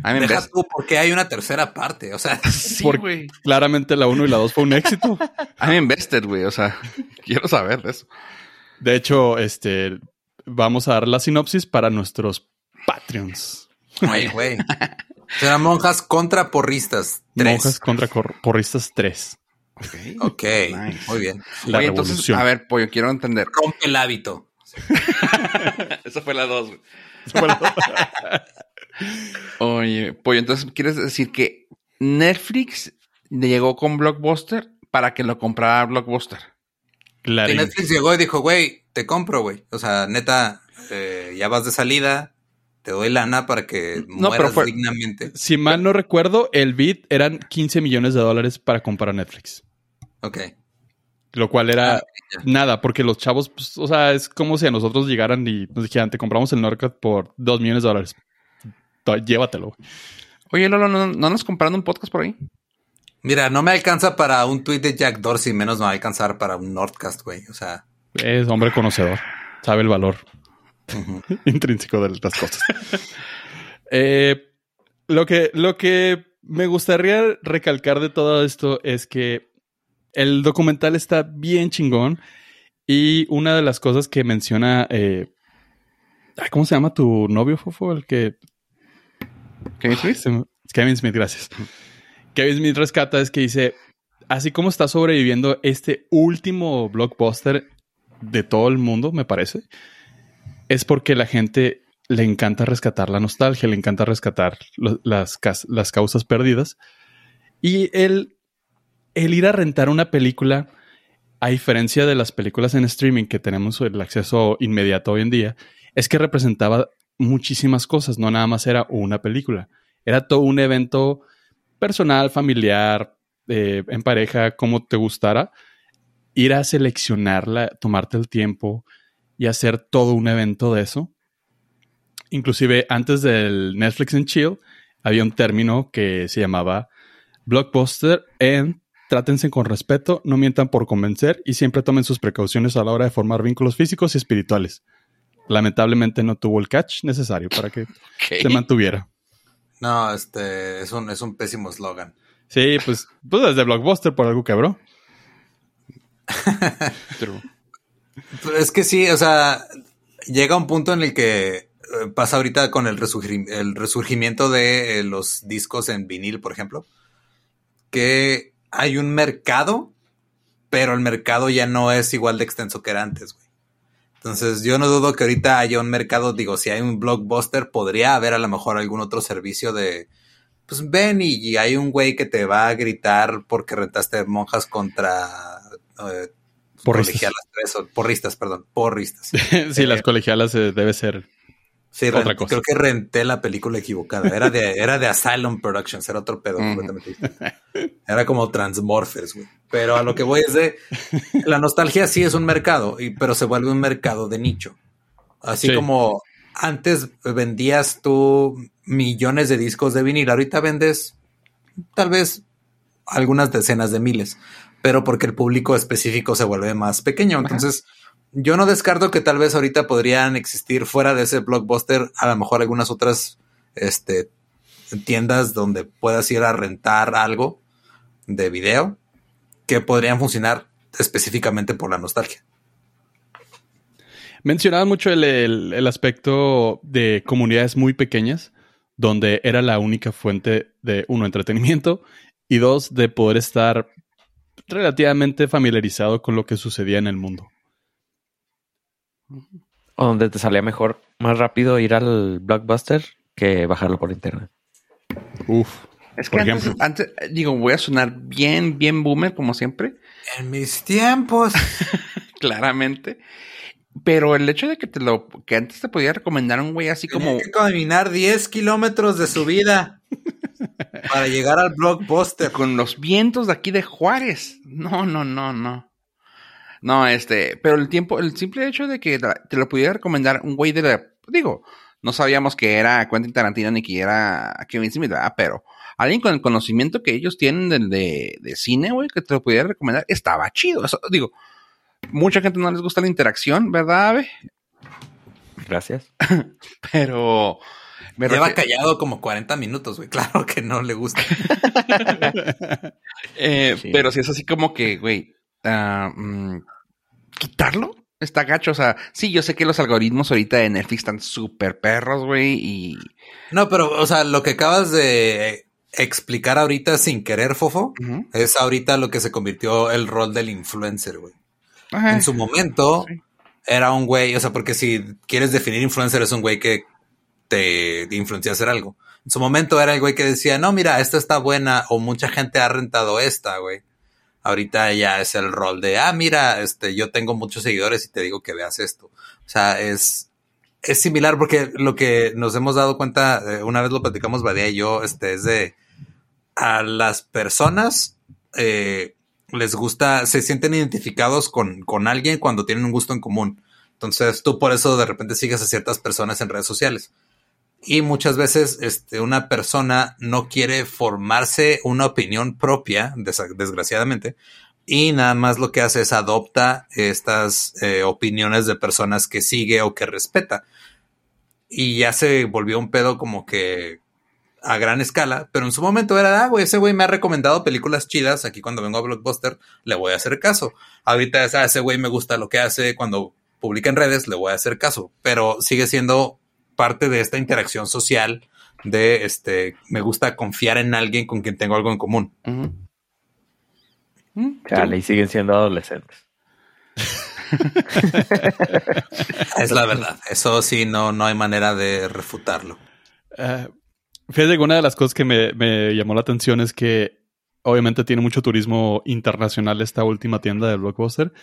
Deja tú porque hay una tercera parte, o sea. (laughs) Sí, güey. Claramente la 1 y la 2 fue un éxito. (laughs) I'm invested, güey, o sea, (laughs) quiero saber de eso. De hecho, este, vamos a dar la sinopsis para nuestros Patreons. Güey, güey. Serán monjas contra porristas 3. Monjas contra porristas 3. Ok, (laughs) okay. muy bien. La entonces, a ver, pollo, quiero entender. Rompe el hábito. (laughs) Esa fue la 2, güey. Esa fue la 2. (laughs) Oye, pollo, entonces, ¿quieres decir que Netflix llegó con Blockbuster para que lo comprara Blockbuster? Claro. Y Netflix llegó y dijo, güey, te compro, güey. O sea, neta, eh, ya vas de salida, te doy lana para que mueras dignamente. Si mal no recuerdo, el bid eran 15 millones de dólares para comprar Netflix. Ok. Lo cual era ah, nada, porque los chavos, pues, o sea, es como si a nosotros llegaran y nos dijeran, te compramos el Norcat por 2 millones de dólares. Llévatelo. Oye, Lolo, ¿no, ¿no nos compraron un podcast por ahí? Mira, no me alcanza para un tweet de Jack Dorsey, menos me va a alcanzar para un Nordcast, güey. O sea. Es hombre conocedor. Sabe el valor (laughs) intrínseco de las cosas. (laughs) Eh, lo, que, lo que me gustaría recalcar de todo esto es que el documental está bien chingón. Y una de las cosas que menciona. Eh, ¿Cómo se llama tu novio, Fofo? El que. Kevin Smith. Kevin Smith, gracias. Kevin Smith rescata es que dice, así como está sobreviviendo este último blockbuster de todo el mundo, me parece, es porque la gente le encanta rescatar la nostalgia, le encanta rescatar las, las causas perdidas. Y el, el ir a rentar una película, a diferencia de las películas en streaming que tenemos el acceso inmediato hoy en día, es que representaba muchísimas cosas, no nada más era una película. Era todo un evento personal, familiar, eh, en pareja, como te gustara, ir a seleccionarla, tomarte el tiempo y hacer todo un evento de eso. Inclusive antes del Netflix and Chill había un término que se llamaba blockbuster en trátense con respeto, no mientan por convencer y siempre tomen sus precauciones a la hora de formar vínculos físicos y espirituales. Lamentablemente no tuvo el catch necesario para que (laughs) se mantuviera. No, este es un, es un pésimo eslogan. Sí, pues, pues desde Blockbuster por algo quebró. (laughs) es que sí, o sea, llega un punto en el que eh, pasa ahorita con el, el resurgimiento de eh, los discos en vinil, por ejemplo, que hay un mercado, pero el mercado ya no es igual de extenso que era antes, güey. Entonces, yo no dudo que ahorita haya un mercado, digo, si hay un blockbuster, podría haber a lo mejor algún otro servicio de, pues ven y, hay un güey que te va a gritar porque rentaste monjas contra eh, porristas. porristas, perdón, porristas. (laughs) sí, las colegialas eh, debe ser Sí, creo que renté la película equivocada. Era de, (laughs) era de Asylum Productions, era otro pedo completamente Era como Transmorphers, güey. Pero a lo que voy es de la nostalgia sí es un mercado, y, pero se vuelve un mercado de nicho. Así como antes vendías tú millones de discos de vinil, ahorita vendes tal vez algunas decenas de miles, pero porque el público específico se vuelve más pequeño. Entonces, yo no descarto que tal vez ahorita podrían existir fuera de ese blockbuster a lo mejor algunas otras este, tiendas donde puedas ir a rentar algo de video que podrían funcionar específicamente por la nostalgia. Mencionaba mucho el, aspecto de comunidades muy pequeñas, donde era la única fuente de, uno, entretenimiento y dos, de poder estar relativamente familiarizado con lo que sucedía en el mundo. O donde te salía mejor, más rápido ir al blockbuster que bajarlo por internet. Uf. Es que antes, antes, digo, voy a sonar bien, bien boomer, como siempre. En mis tiempos. (laughs) Claramente. Pero el hecho de que te lo, que antes te podía recomendar un güey así como. que caminar 10 kilómetros de su vida para llegar al blockbuster. Con los vientos de aquí de Juárez. No, no, no, no. No, este, pero el tiempo, el simple hecho de que te lo pudiera recomendar un güey de la, digo, no sabíamos que era Quentin Tarantino ni que era Kevin Smith, ¿verdad? Pero alguien con el conocimiento que ellos tienen de, de, cine, güey, que te lo pudiera recomendar, estaba chido. Eso, digo, mucha gente no les gusta la interacción, ¿verdad, Ave? Gracias. (laughs) pero... Me Lleva callado como 40 minutos, güey. Claro que no le gusta. (laughs) Eh, pero si es así como que, güey, uh, mm, quitarlo está gacho. O sea, sí, yo sé que los algoritmos ahorita de Netflix están súper perros, güey, y... No, pero, o sea, lo que acabas de explicar ahorita sin querer, Fofo, es ahorita lo que se convirtió el rol del influencer, güey. En su momento era un güey, o sea, porque si quieres definir influencer es un güey que te influencia a hacer algo. En su momento era el güey que decía, no, mira, esta está buena o mucha gente ha rentado esta, güey. Ahorita ya es el rol de, ah, mira, este, yo tengo muchos seguidores y te digo que veas esto. O sea, es, es similar porque lo que nos hemos dado cuenta, eh, una vez lo platicamos Badía y yo, este, es de a las personas eh, les gusta, se sienten identificados con, con alguien cuando tienen un gusto en común. Entonces tú por eso de repente sigues a ciertas personas en redes sociales. Y muchas veces este, una persona no quiere formarse una opinión propia, desgraciadamente, y nada más lo que hace es adopta estas eh, opiniones de personas que sigue o que respeta. Y ya se volvió un pedo como que a gran escala, pero en su momento era, ah, güey, ese güey me ha recomendado películas chidas, aquí cuando vengo a Blockbuster le voy a hacer caso. Ahorita es, ese güey me gusta lo que hace, cuando publica en redes le voy a hacer caso, pero sigue siendo parte de esta interacción social de, este, me gusta confiar en alguien con quien tengo algo en común. Chale, y siguen siendo adolescentes. (laughs) es la verdad. Eso sí, no, no hay manera de refutarlo. Uh, fíjate que una de las cosas que me, me, llamó la atención es que obviamente tiene mucho turismo internacional esta última tienda de Blockbuster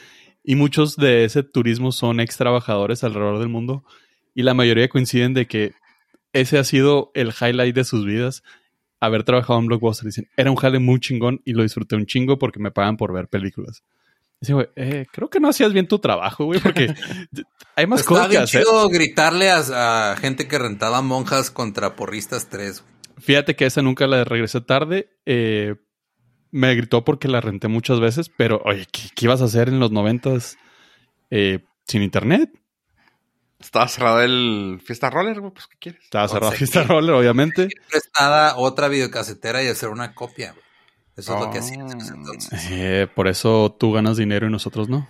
y muchos de ese turismo son ex trabajadores alrededor del mundo y la mayoría coinciden de que ese ha sido el highlight de sus vidas, haber trabajado en Blockbuster. Dicen, era un jale muy chingón y lo disfruté un chingo porque me pagan por ver películas. Dice, güey, eh, creo que no hacías bien tu trabajo, güey, porque (laughs) hay más cosas que hacer. chido gritarle a, gente que rentaba monjas contra porristas 3. Fíjate que esa nunca la regresé tarde. Eh, me gritó porque la renté muchas veces, pero oye, ¿qué, ibas a hacer en los noventas eh, sin internet? Estaba cerrado el Fiesta Roller, güey, pues ¿qué quieres? Estaba cerrado el Fiesta Roller, obviamente. Prestada otra videocasetera y hacer una copia, güey. Eso es lo que hacías en ese entonces. Eh, por eso tú ganas dinero y nosotros no.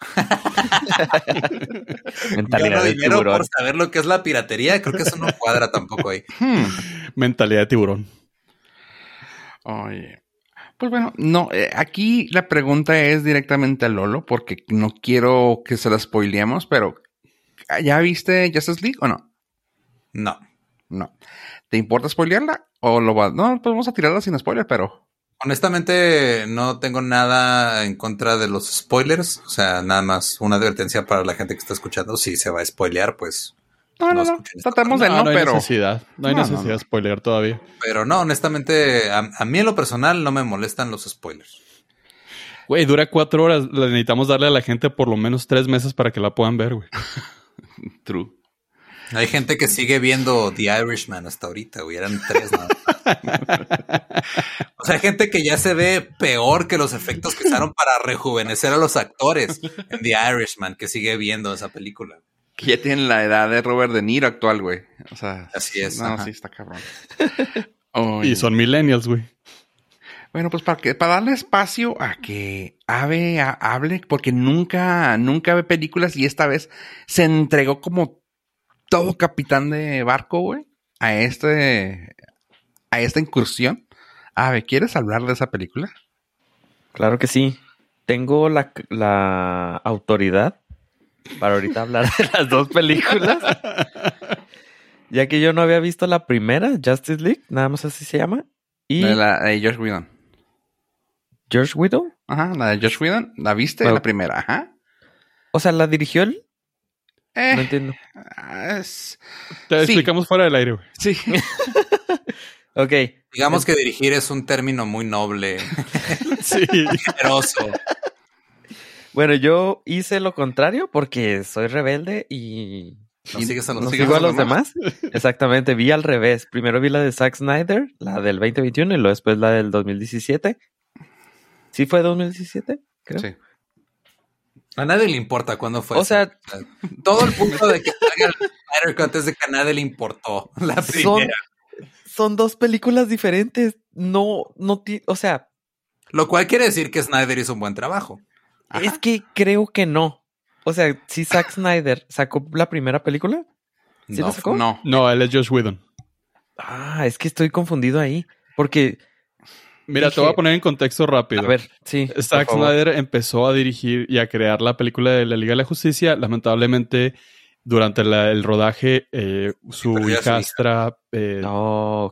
(laughs) Mentalidad de dinero tiburón. por saber lo que es la piratería, creo que eso no cuadra tampoco ahí. Hmm. Mentalidad de tiburón. Oye. Pues bueno, no, eh, aquí la pregunta es directamente a Lolo, porque no quiero que se la spoileemos, pero ¿Ya viste Justice League o no? No. No. ¿Te importa spoilearla? ¿O lo va? No, pues vamos a tirarla sin spoiler, pero. Honestamente, no tengo nada en contra de los spoilers. O sea, nada más una advertencia para la gente que está escuchando. Si se va a spoilear, pues. No, no, no. Tratamos de no, no, hay Necesidad. No hay necesidad de spoilear todavía. Pero no, honestamente, a, a, mí en lo personal no me molestan los spoilers. Güey, dura cuatro horas. necesitamos darle a la gente por lo menos tres meses para que la puedan ver, güey. (laughs) (laughs) True. Hay gente que sigue viendo The Irishman hasta ahorita, güey. Eran tres, ¿no? o sea, hay gente que ya se ve peor que los efectos que usaron para rejuvenecer a los actores en The Irishman, que sigue viendo esa película. Que ya tienen la edad de Robert De Niro actual, güey. O sea, así es. No, sí, está cabrón. (laughs) y son millennials, güey. Bueno, pues para que para darle espacio a que Ave hable, porque nunca, nunca ve películas y esta vez se entregó como todo capitán de barco, güey, a este, a esta incursión. Ave, ¿quieres hablar de esa película? Claro que sí. Tengo la, la autoridad para ahorita hablar de las dos películas. ya que yo no había visto la primera, Justice League, nada más así se llama. Y la de George Whedon. George Widow. Ajá, la de George Whedon. ¿La viste? La primera, ajá. O sea, ¿la dirigió él? Eh, no entiendo. Te explicamos fuera del aire, güey. Sí. (laughs) ok. Digamos que dirigir es un término muy noble. (laughs) sí. (laughs) Generoso. Bueno, yo hice lo contrario porque soy rebelde y No sigues a los, no sigues sigo a a los los demás. Exactamente, vi al revés. Primero vi la de Zack Snyder, la del 2021 y luego después la del 2017. ¿Sí fue 2017? Creo. Sí. A nadie le importa cuándo fue. O sea, (laughs) todo el punto de que haga el Snyder Cut es de que a nadie le importó la son, primera. son dos películas diferentes. No, no, ti- o sea, Lo cual quiere decir que Snyder hizo un buen trabajo. es que creo que no. O sea, si Zack (laughs) Snyder sacó la primera película. ¿Sí no, la sacó? No. No, él es Josh Whedon. Ah, es que estoy confundido ahí. Porque, Mira, te voy a poner en contexto rápido. a ver, sí. Zack. Snyder empezó a dirigir y a crear la película de la Liga de la Justicia. Lamentablemente, durante la- el rodaje, eh, su hijastra eh,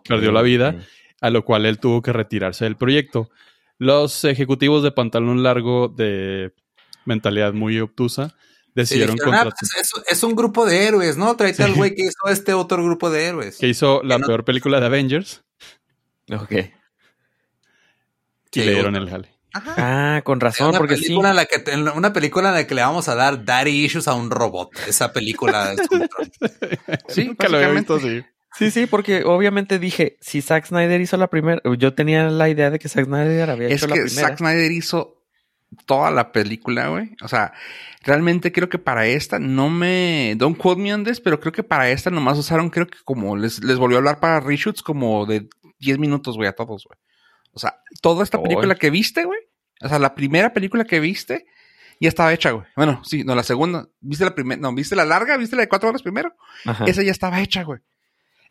perdió la vida. a lo cual él tuvo que retirarse del proyecto. Los ejecutivos de pantalón largo de mentalidad muy obtusa Sí, decidieron dijeron, ah, contratar pues es, es un grupo de héroes, ¿no? Tráete al güey que hizo este otro grupo de héroes. que hizo la que no- peor película de Avengers Ok. Y Sí, le dieron el jale. Ah, con razón, una porque sí. película en la que una película en la que le vamos a dar daddy issues a un robot. Esa película es (laughs) Sí, Nunca lo había visto así. Sí, sí, porque obviamente dije, si Zack Snyder hizo la primera, yo tenía la idea de que Zack Snyder había Es hecho la que primera. Zack Snyder hizo toda la película, güey. O sea, realmente creo que para esta no me... Don't quote me on this, pero creo que para esta nomás usaron, creo que como les, les volvió a hablar para reshoots como de 10 minutos, güey, a todos, güey. O sea, toda esta película que viste, güey. O sea, la primera película que viste ya estaba hecha, güey. Bueno, sí, no, la segunda. ¿Viste la primera? No, ¿viste la larga? ¿Viste la de cuatro horas primero? Ajá. Esa ya estaba hecha, güey. Sí,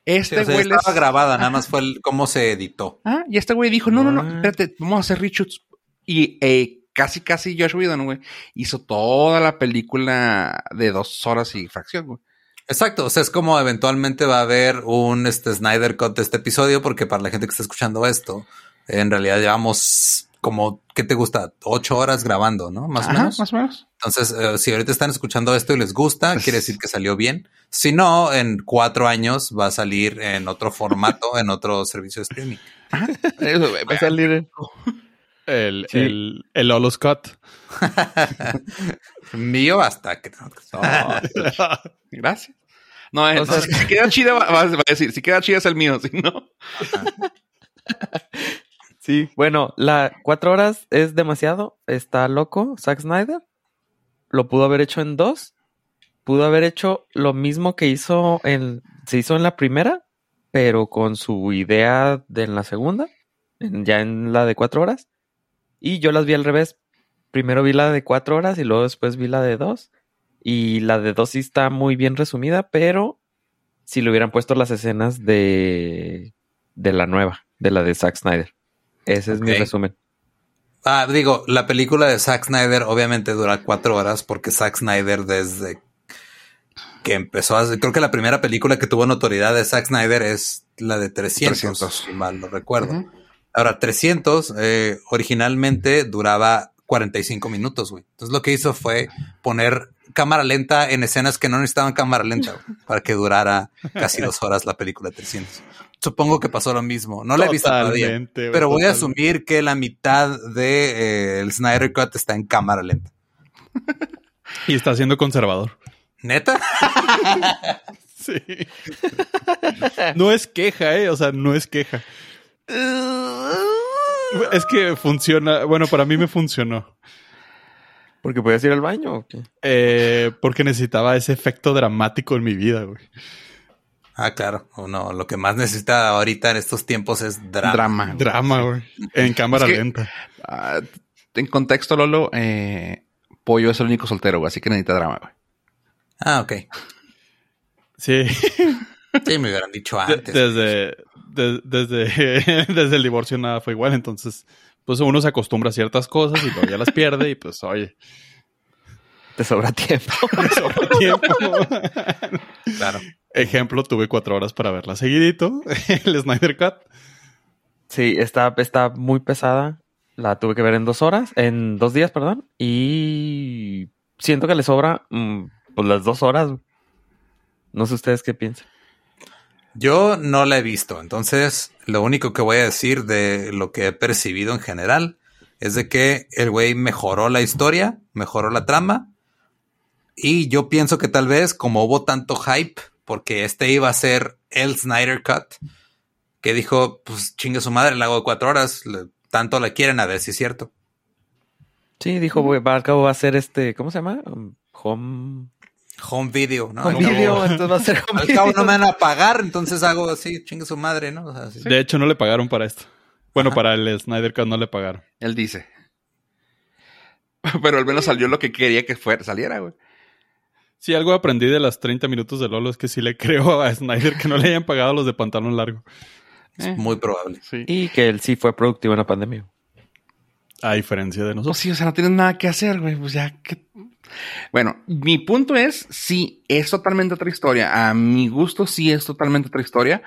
Este o sea, güey les- estaba grabada, nada más fue el, cómo se editó. Ah, y este güey dijo, no, no, no, espérate, vamos a hacer reshoots. Y eh, casi, casi Josh Whedon, güey, hizo toda la película de dos horas y fracción, güey. Exacto, o sea, es como eventualmente va a haber un este, Snyder Cut de este episodio, porque para la gente que está escuchando esto, en realidad llevamos como, ¿qué te gusta? Ocho horas grabando, ¿no? Más o menos. Más o menos. Entonces, eh, si ahorita están escuchando esto y les gusta, quiere decir que salió bien. Si no, en cuatro años va a salir en otro formato, en otro servicio de streaming. (laughs) Eso, güey, Va a salir en- El, Sí. el, el Scott. (laughs) Mío hasta que... (laughs) Gracias. No, eh, O sea- si, si queda chida, va, va a decir, si queda chida es el mío, si no. Sí, bueno, la cuatro horas es demasiado. Está loco, Zack Snyder. Lo pudo haber hecho en dos. Pudo haber hecho lo mismo que hizo en, se hizo en la primera, pero con su idea de en la segunda, en- ya en la de cuatro horas. Y yo las vi al revés. Primero vi la de cuatro horas y luego después vi la de dos. Y la de dos sí está muy bien resumida, pero si le hubieran puesto las escenas de, de la nueva, de la de Zack Snyder. Ese es mi resumen. Ah, digo, la película de Zack Snyder obviamente dura cuatro horas porque Zack Snyder desde que empezó a hacer, creo que la primera película que tuvo notoriedad de Zack Snyder es la de 300, 300. si mal no recuerdo. Ahora, 300 eh, originalmente duraba 45 minutos, güey. Entonces lo que hizo fue poner cámara lenta en escenas que no necesitaban cámara lenta güey, para que durara casi dos horas la película de 300. Supongo que pasó lo mismo. No la he visto todavía. Totalmente, Pero voy a asumir que la mitad de eh, el Snyder Cut está en cámara lenta. Y está siendo conservador. ¿Neta? (laughs) Sí. No es queja, eh. O sea, no es queja. Es que funciona. Bueno, para mí me funcionó. ¿Porque podías ir al baño o qué? Eh, porque necesitaba ese efecto dramático en mi vida, güey. Ah, claro. Uno, lo que más necesita ahorita en estos tiempos es drama. Drama. Drama, güey. En cámara Es que- lenta. Ah, en contexto, Lolo, eh, Pollo es el único soltero, güey, así que necesita drama, güey. Ah, ok. Sí. Sí, me hubieran dicho De- antes. desde, de- desde, (laughs) desde el divorcio nada fue igual. Entonces, pues uno se acostumbra a ciertas cosas y luego ya las pierde. Y pues, oye, Te sobra tiempo. (laughs) me sobra tiempo. Claro. Ejemplo, tuve cuatro horas para verla seguidito. (laughs) El Snyder Cut. sí, está, está muy pesada. La tuve que ver en dos horas, en dos días, perdón. Y siento que le sobra mm, pues las dos horas. No sé ustedes qué piensan. Yo no la he visto, entonces lo único que voy a decir de lo que he percibido en general es de que el güey mejoró la historia, mejoró la trama. Y yo pienso que tal vez, como hubo tanto hype, porque este iba a ser el Snyder Cut, que dijo, pues chingue su madre, la hago de cuatro horas, tanto la quieren, a ver si es cierto. Sí, dijo, al cabo va a ser este, ¿cómo se llama? Home... Home video, ¿no? Home video, (laughs) entonces va a ser home Al cabo no me van a pagar, entonces hago así, chingue su madre, ¿no? De hecho, no le pagaron para esto. Bueno, para el Snyder Cut no le pagaron. Él dice. (laughs) Pero al menos salió lo que quería que fuera, saliera, güey. Sí, algo aprendí de las 30 minutos de Lolo es que sí le creo a Snyder que no le hayan pagado los de pantalón largo. Es eh. muy probable. Y que él sí fue productivo en la pandemia. A diferencia de nosotros. Pues sí, o sea, no tienes nada que hacer, güey. Pues ya que. Bueno, mi punto es: sí, es totalmente otra historia. A mi gusto, sí es totalmente otra historia.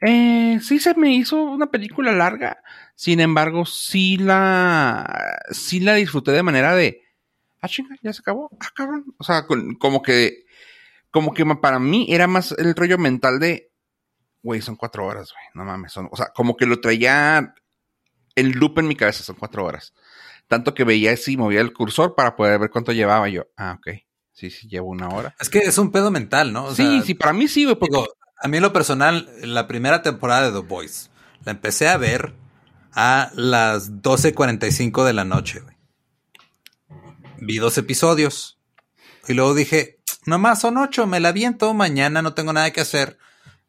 Eh, sí se me hizo una película larga. Sin embargo, sí la, sí la disfruté de manera de, ah, chinga, ya se acabó, ah, cabrón. O sea, como que, como que para mí era más el rollo mental de, güey, son cuatro horas, güey, no mames, son, o sea, como que lo traía el loop en mi cabeza, son cuatro horas. Tanto que veía si movía el cursor para poder ver cuánto llevaba yo. Ah, ok. Sí, sí, llevo una hora. Es que es un pedo mental, ¿no? sí, sí, para mí sí, güey. a mí en lo personal, la primera temporada de The Boys, la empecé a ver a las 12.45 de la noche, güey. Vi dos episodios. Y luego dije, nomás son ocho, me la viento, mañana no tengo nada que hacer.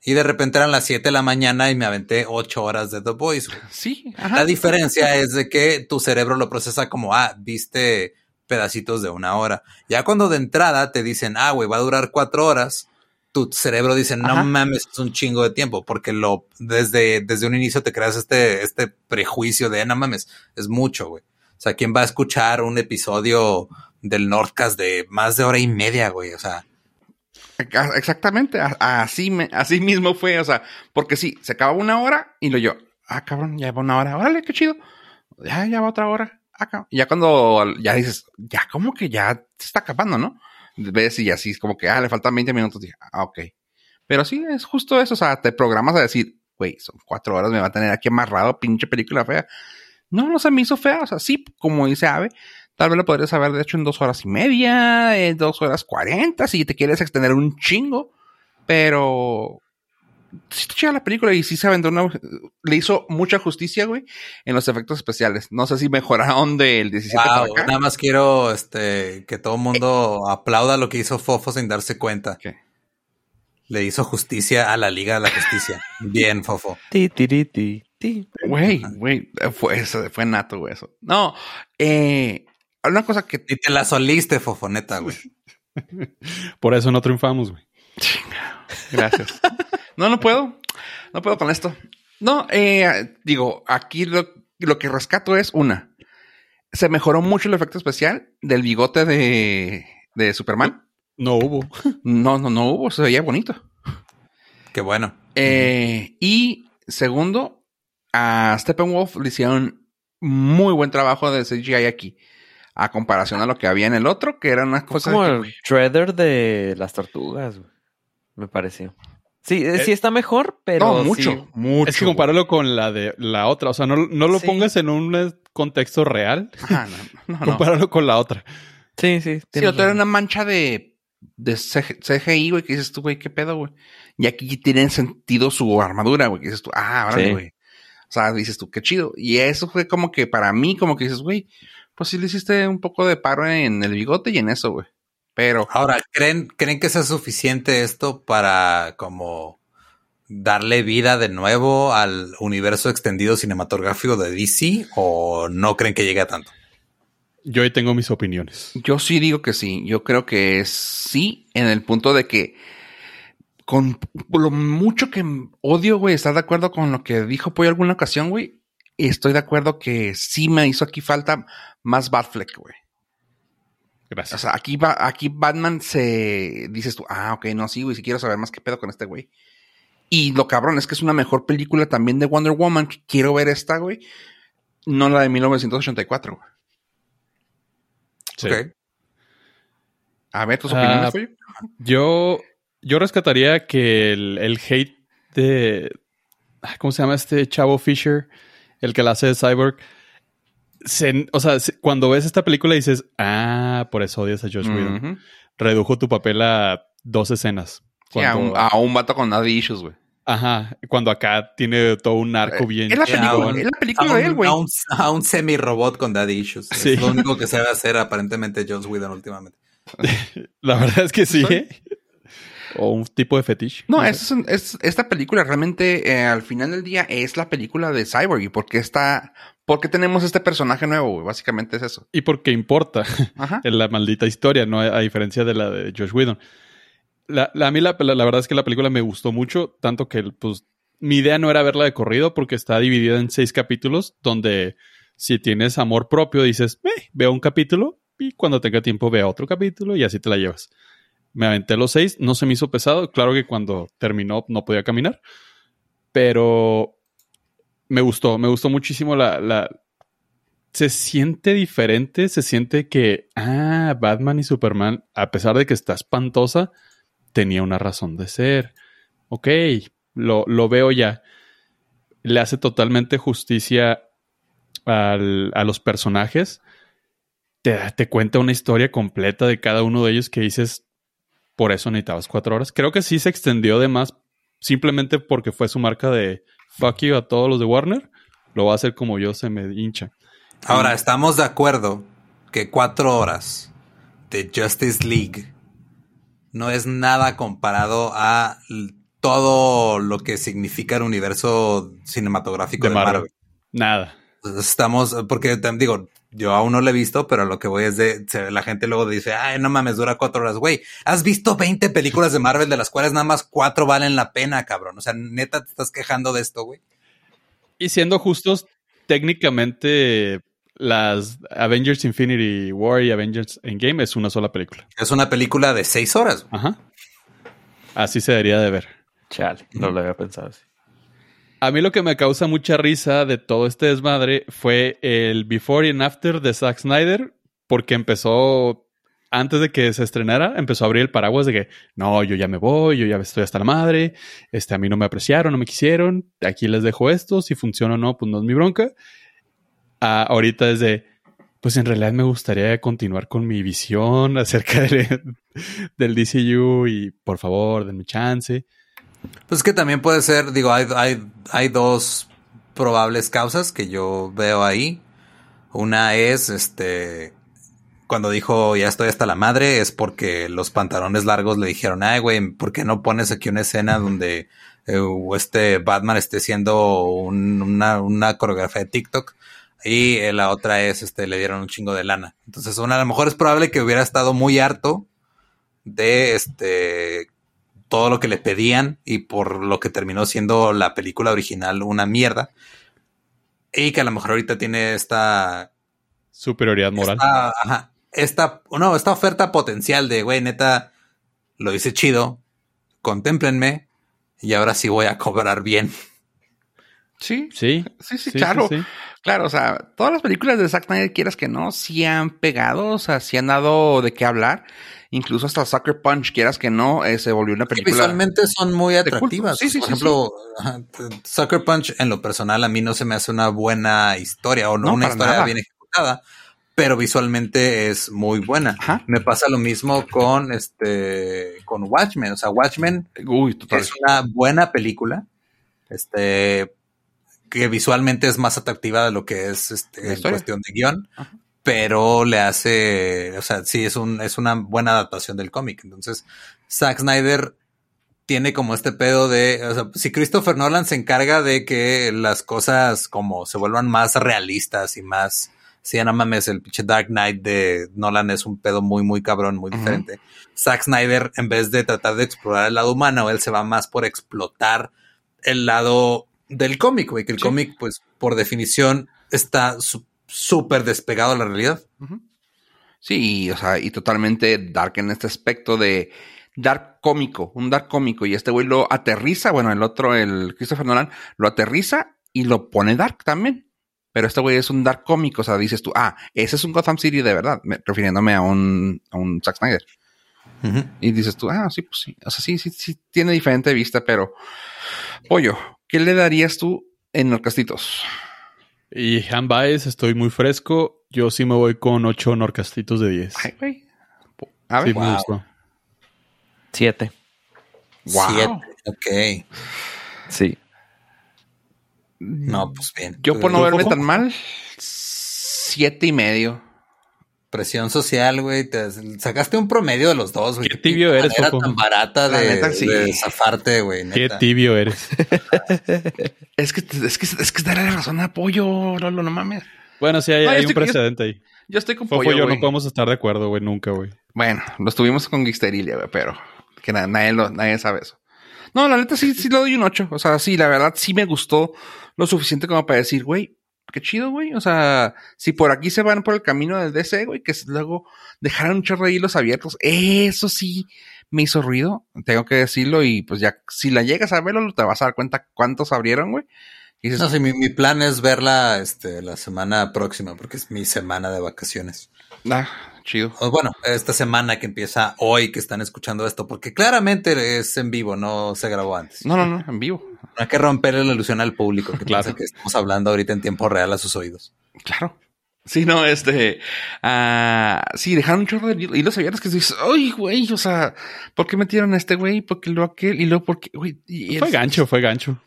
Y de repente eran las 7 de la mañana y me aventé 8 horas de The Boys. Sí. La diferencia es de que tu cerebro lo procesa como, ah, viste pedacitos de una hora. Ya cuando de entrada te dicen, ah, güey, va a durar 4 horas, tu cerebro dice, no mames, es un chingo de tiempo, porque lo, desde, desde un inicio te creas este, este prejuicio de, no mames, es mucho, güey. O sea, ¿quién va a escuchar un episodio del Nordcast de más de hora y media, güey? O sea, Exactamente, así, así mismo fue, o sea, porque sí, se acaba una hora y lo yo, ah, cabrón, ya va una hora, órale, qué chido, ya, ya va otra hora. Y ya cuando ya dices, ya como que ya se está acabando, ¿no? Ves y así es como que, ah, le faltan 20 minutos, dije, ah, ok. Pero sí, es justo eso, o sea, te programas a decir, güey, son cuatro horas, me va a tener aquí amarrado, pinche película fea. No, no se me hizo fea, o sea, sí, como dice Ave, Tal vez lo podrías haber hecho en dos horas y media, en dos horas cuarenta, si te quieres extender un chingo. Pero sí te chida la película y sí se aventó una. Le hizo mucha justicia, güey, en los efectos especiales. No sé si mejoraron del 17 wow, Nada más quiero este, que todo el mundo aplauda lo que hizo Fofo sin darse cuenta. ¿Qué? Le hizo justicia a la Liga de la Justicia. (laughs) Bien, Fofo. Ti, ti, ti, ti. Güey, güey, fue, fue nato, güey, eso. No, eh, una cosa que. Y te la soliste, fofoneta, güey. (laughs) Por eso no triunfamos, güey. Gracias. (laughs) no, no puedo. No puedo con esto. No, eh, digo, aquí lo, que rescato es una. Se mejoró mucho el efecto especial del bigote de, de Superman. No hubo. No, no, no hubo. Se veía bonito. Qué bueno. Eh, y segundo, a Steppenwolf le hicieron muy buen trabajo de CGI aquí a comparación a lo que había en el otro, que era una cosa. como el shredder de las tortugas, me pareció. Sí, eh, sí está mejor, pero. No, mucho, mucho. Es que compáralo con la de la otra. O sea, no, lo pongas en un contexto real. Ah, no, no, compáralo con la otra. Sí, sí. Sí, otra era una mancha de, de CGI, güey, que dices tú, güey, qué pedo, güey. Y aquí tienen sentido su armadura, güey, que dices tú, ah, ahora, güey. O sea, dices tú, qué chido. Y eso fue como que para mí, como que dices, güey, pues sí le hiciste un poco de paro en el bigote y en eso, güey. Pero. Ahora, ¿creen, ¿creen que sea suficiente esto para como darle vida de nuevo al universo extendido cinematográfico de DC o no creen que llegue a tanto? Yo ahí tengo mis opiniones. Yo sí digo que sí. Yo creo que sí, en el punto de que con lo mucho que odio, güey, ¿estás de acuerdo con lo que dijo Pollo alguna ocasión, güey? estoy de acuerdo que sí me hizo aquí falta más Batfleck, güey. Gracias. O sea, aquí, va, aquí Batman se. Dices tú, ah, ok, no, sí, güey, si quiero saber más qué pedo con este güey. Y lo cabrón es que es una mejor película también de Wonder Woman. Que quiero ver esta, güey. No la de 1984, güey. Sí. A ver, tus opiniones, güey. Yo, yo rescataría que el, el hate de. ¿Cómo se llama este chavo Fisher? el que la hace de Cyborg, o sea, cuando ves esta película dices, ah, por eso odias a Josh Whedon. Redujo tu papel a dos escenas. a, un, vato con nada issues, güey. Ajá, cuando acá tiene todo un arco eh, bien. Es la película, es la película de él, güey. A un, semi-robot con daddy issues. Es lo único que sabe hacer aparentemente Joss Whedon últimamente. (laughs) la verdad es que sí. ¿eh? O un tipo de fetiche. No, es, esta película realmente eh, al final del día es la película de Cyborg. ¿Y por qué está, por qué tenemos este personaje nuevo? Güey? Básicamente es eso. Y porque importa (laughs) en la maldita historia, ¿no? A diferencia de la de Josh Whedon la, a mí la, verdad es que la película me gustó mucho, tanto que pues mi idea no era verla de corrido porque está dividida en seis capítulos donde si tienes amor propio dices, eh, veo un capítulo y cuando tenga tiempo veo otro capítulo y así te la llevas. Me aventé los seis, no se me hizo pesado, claro que cuando terminó no podía caminar, pero me gustó, me gustó muchísimo la, la se siente diferente, se siente que, ah, Batman y Superman, a pesar de que está espantosa, tenía una razón de ser. Ok, lo, lo veo ya. Le hace totalmente justicia al, a los personajes. Te, te cuenta una historia completa de cada uno de ellos que dices, por eso necesitabas cuatro horas. Creo que sí se extendió de más simplemente porque fue su marca de fuck you a todos los de Warner. Lo va a hacer como yo se me hincha. Ahora, estamos de acuerdo que cuatro horas de Justice League no es nada comparado a todo lo que significa el universo cinematográfico de, Marvel. Nada. Estamos, porque digo, yo aún no lo he visto, pero lo que voy es de, la gente luego dice, ay, no mames, dura cuatro horas, güey. Has visto 20 películas de Marvel de las cuales nada más cuatro valen la pena, cabrón. O sea, neta, te estás quejando de esto, güey. Y siendo justos, técnicamente las Avengers Infinity War y Avengers Endgame es una sola película. Es una película de seis horas. Ajá. Así se debería de ver. Chale, no lo había pensado así. A mí lo que me causa mucha risa de todo este desmadre fue el before and after de Zack Snyder, porque empezó, antes de que se estrenara, empezó a abrir el paraguas de que, no, yo ya me voy, yo ya estoy hasta la madre, este, a mí no me apreciaron, no me quisieron, aquí les dejo esto, si funciona o no, pues no es mi bronca ahorita desde, pues en realidad me gustaría continuar con mi visión acerca (laughs) del DCU y por favor, denme chance. Pues que también puede ser, digo, hay, hay, hay dos probables causas que yo veo ahí. Una es, este, cuando dijo ya estoy hasta la madre, es porque los pantalones largos le dijeron, ay, güey, ¿por qué no pones aquí una escena donde eh, este Batman esté haciendo una, una coreografía de TikTok? Y eh, la otra es, este, le dieron un chingo de lana. Entonces, una, a lo mejor es probable que hubiera estado muy harto de este todo lo que le pedían y por lo que terminó siendo la película original una mierda. Y que a lo mejor ahorita tiene esta superioridad moral. Esta, ajá, esta, no, esta oferta potencial de, güey, neta, lo hice chido, contémplenme y ahora sí voy a cobrar bien. Sí, sí, sí, sí, claro. Claro, o sea, todas las películas de Zack Snyder, quieras que no, sí han pegado, o sea, sí han dado de qué hablar. Incluso hasta Sucker Punch, quieras que no, eh, se volvió una película. visualmente son muy atractivas. Sí, sí, Por ejemplo, Sucker Punch, en lo personal, a mí no se me hace una buena historia o no, una historia bien ejecutada, pero visualmente es muy buena. Me pasa lo mismo con este, con Watchmen. O sea, Watchmen es una buena película. Este, que visualmente es más atractiva de lo que es este, en cuestión de guion, pero le hace, o sea, sí es un, es una buena adaptación del cómic. Entonces, Zack Snyder tiene como este pedo de, o sea, si Christopher Nolan se encarga de que las cosas como se vuelvan más realistas y más, si ya no mames, el pinche Dark Knight de Nolan es un pedo muy, muy cabrón, muy diferente. Zack Snyder, en vez de tratar de explorar el lado humano, él se va más por explotar el lado del cómic, güey, que el cómic, pues, por definición, está súper despegado de la realidad. Sí, o sea, y totalmente dark en este aspecto de dark cómico, un dark cómico, y este güey lo aterriza, bueno, el otro, el Christopher Nolan, lo aterriza y lo pone dark también. Pero este güey es un dark cómico, o sea, dices tú, ah, ese es un Gotham City de verdad, refiriéndome a un, a un Zack Snyder. Y dices tú, ah, sí, pues sí, o sea, sí, sí, sí, tiene diferente vista, pero, pollo, ¿Qué le darías tú en Orcastitos? Y Han Baez, estoy muy fresco. Yo sí me voy con 8 Norcastitos de 10. Ay, güey. A ver. Sí, me gustó. 7. Wow. Siete. Ok. Sí. No, pues bien. Yo por no verme tan mal, siete y medio. Presión social, güey. sacaste un promedio de los dos, güey. Qué tibio eres, Era tan barata de, zafarte, güey. Qué tibio eres. (laughs) es que es que es que darle la razón de apoyo, Lolo, no mames. Bueno, sí, hay, un precedente ahí. Yo estoy con Pollo, yo no podemos estar de acuerdo, güey, nunca, güey. Bueno, lo estuvimos con Gixterilia, güey, pero que nadie, nadie sabe eso. No, la neta sí, sí le doy un 8. O sea, sí, la verdad sí me gustó lo suficiente como para decir, güey, qué chido, güey. O sea, si por aquí se van por el camino del DC, güey, que luego dejaron un chorro de hilos abiertos, eso sí me hizo ruido, tengo que decirlo, y pues ya, si la llegas a verlo, te vas a dar cuenta cuántos abrieron, güey. no, sí, mi, mi, plan es verla este, la semana próxima, porque es mi semana de vacaciones. Ah, chido. Bueno, esta semana que empieza hoy que están escuchando esto, porque claramente es en vivo, no se grabó antes. No, no, no, en vivo. No hay que romperle la ilusión al público que claro. que estamos hablando ahorita en tiempo real a sus oídos. Claro. Sí, no, este, uh, sí, dejaron un chorro de hilos abiertos que dices, ay, güey, o sea, ¿por qué metieron a este güey? ¿Por qué lo aquel? Y luego, ¿por qué? Güey, fue gancho, fue gancho.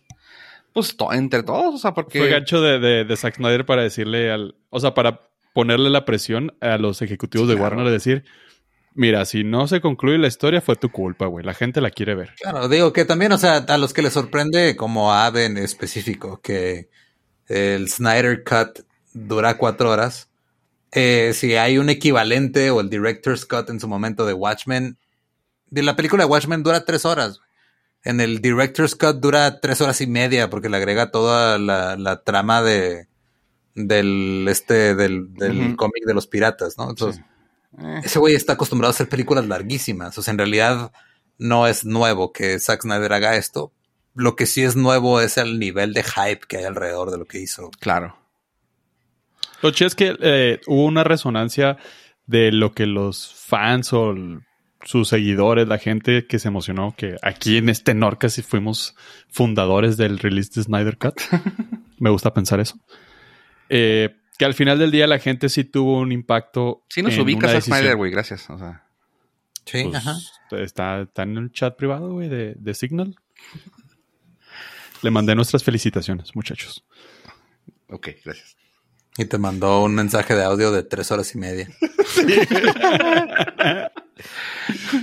Pues entre todos, o sea, porque. Fue gancho de, de, de Zack Snyder para decirle al, o sea, para ponerle la presión a los ejecutivos de Warner y decir, mira, si no se concluye la historia fue tu culpa, güey. La gente la quiere ver. Claro, digo que también, o sea, a los que les sorprende como a en específico que el Snyder Cut dura cuatro horas. Eh, si hay un equivalente o el Director's Cut en su momento de Watchmen, de la película de Watchmen dura tres horas. En el Director's Cut dura tres horas y media porque le agrega toda la trama de, del este del, del cómic de los piratas, ¿no? Entonces, eh. ese güey está acostumbrado a hacer películas larguísimas. O sea, en realidad no es nuevo que Zack Snyder haga esto. Lo que sí es nuevo es el nivel de hype que hay alrededor de lo que hizo. Claro. Lo che es que eh, hubo una resonancia de lo que los fans o sus seguidores, la gente que se emocionó, que aquí en este Norca sí fuimos fundadores del release de Snyder Cut. (laughs) Me gusta pensar eso. Eh, que al final del día la gente sí tuvo un impacto. Sí, nos ubicas a Snyder, güey, gracias. O sea. Sí, pues, ajá. Está, en el chat privado, güey, de, Signal. Le mandé nuestras felicitaciones, muchachos. Ok, gracias. Y te mandó un mensaje de audio de tres horas y media. (laughs)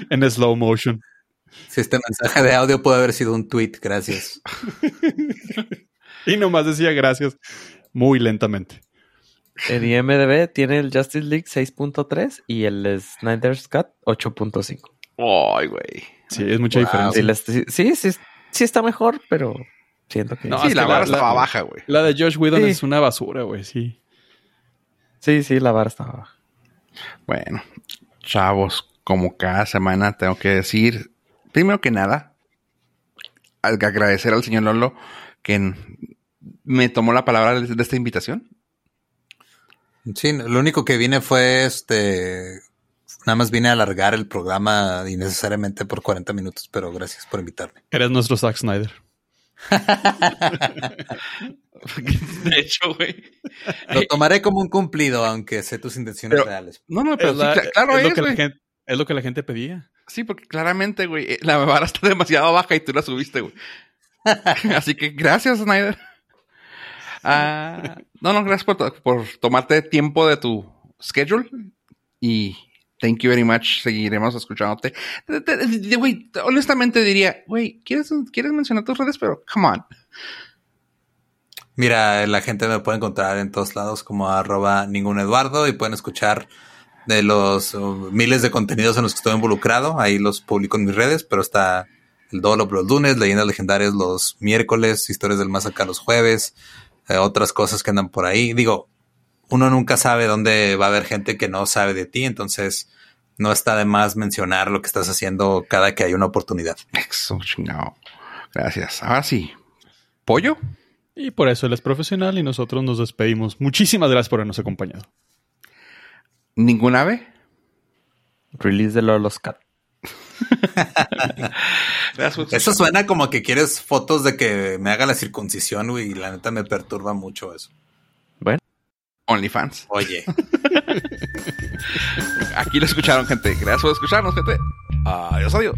en slow motion. Si este mensaje de audio puede haber sido un tweet, gracias. (laughs) y nomás decía gracias muy lentamente. El IMDB tiene el Justice League 6.3 y el Snyder's Cut 8.5. Ay, güey. Sí, es mucha diferencia. Sí, sí, sí, está mejor, pero siento que... No, sí, la vara estaba baja, güey. La de Josh Whedon es una basura, güey, sí. Sí, sí, la vara estaba baja. Bueno, chavos, como cada semana tengo que decir, primero que nada, agradecer al señor Lolo que me tomó la palabra de, esta invitación. Sí, lo único que vine fue este. Nada más vine a alargar el programa innecesariamente por 40 minutos, pero gracias por invitarme. Eres nuestro Zack Snyder. (laughs) de hecho, güey. Lo tomaré como un cumplido, aunque sé tus intenciones reales. No, no, pero claro es, lo que la gente, es lo que la gente pedía. Sí, porque claramente, güey, la vara está demasiado baja y tú la subiste, güey. (laughs) Así que gracias, Snyder. Ah, no, no, gracias por, tomarte tiempo de tu schedule y thank you very much. Seguiremos escuchándote. Güey, honestamente diría, güey, ¿quieres, ¿quieres mencionar tus redes? Pero, come on. Mira, la gente me puede encontrar en todos lados como arroba ningún Eduardo y pueden escuchar de los uh, miles de contenidos en los que estoy involucrado. Ahí los publico en mis redes, pero está el Dolo los lunes, leyendas legendarias los miércoles, historias del más acá los jueves, eh, otras cosas que andan por ahí. Digo, uno nunca sabe dónde va a haber gente que no sabe de ti, entonces no está de más mencionar lo que estás haciendo cada que hay una oportunidad. Eso, chingado. Gracias. Ahora sí. ¿Pollo? Y por eso él es profesional y nosotros nos despedimos. Muchísimas gracias por habernos acompañado. ¿Ningún ave? Release de los (laughs) Cat. Eso suena como que quieres fotos de que me haga la circuncisión, güey, y la neta me perturba mucho eso. OnlyFans. Oye. (laughs) Aquí lo escucharon, gente. Gracias por escucharnos, gente. Adiós, adiós.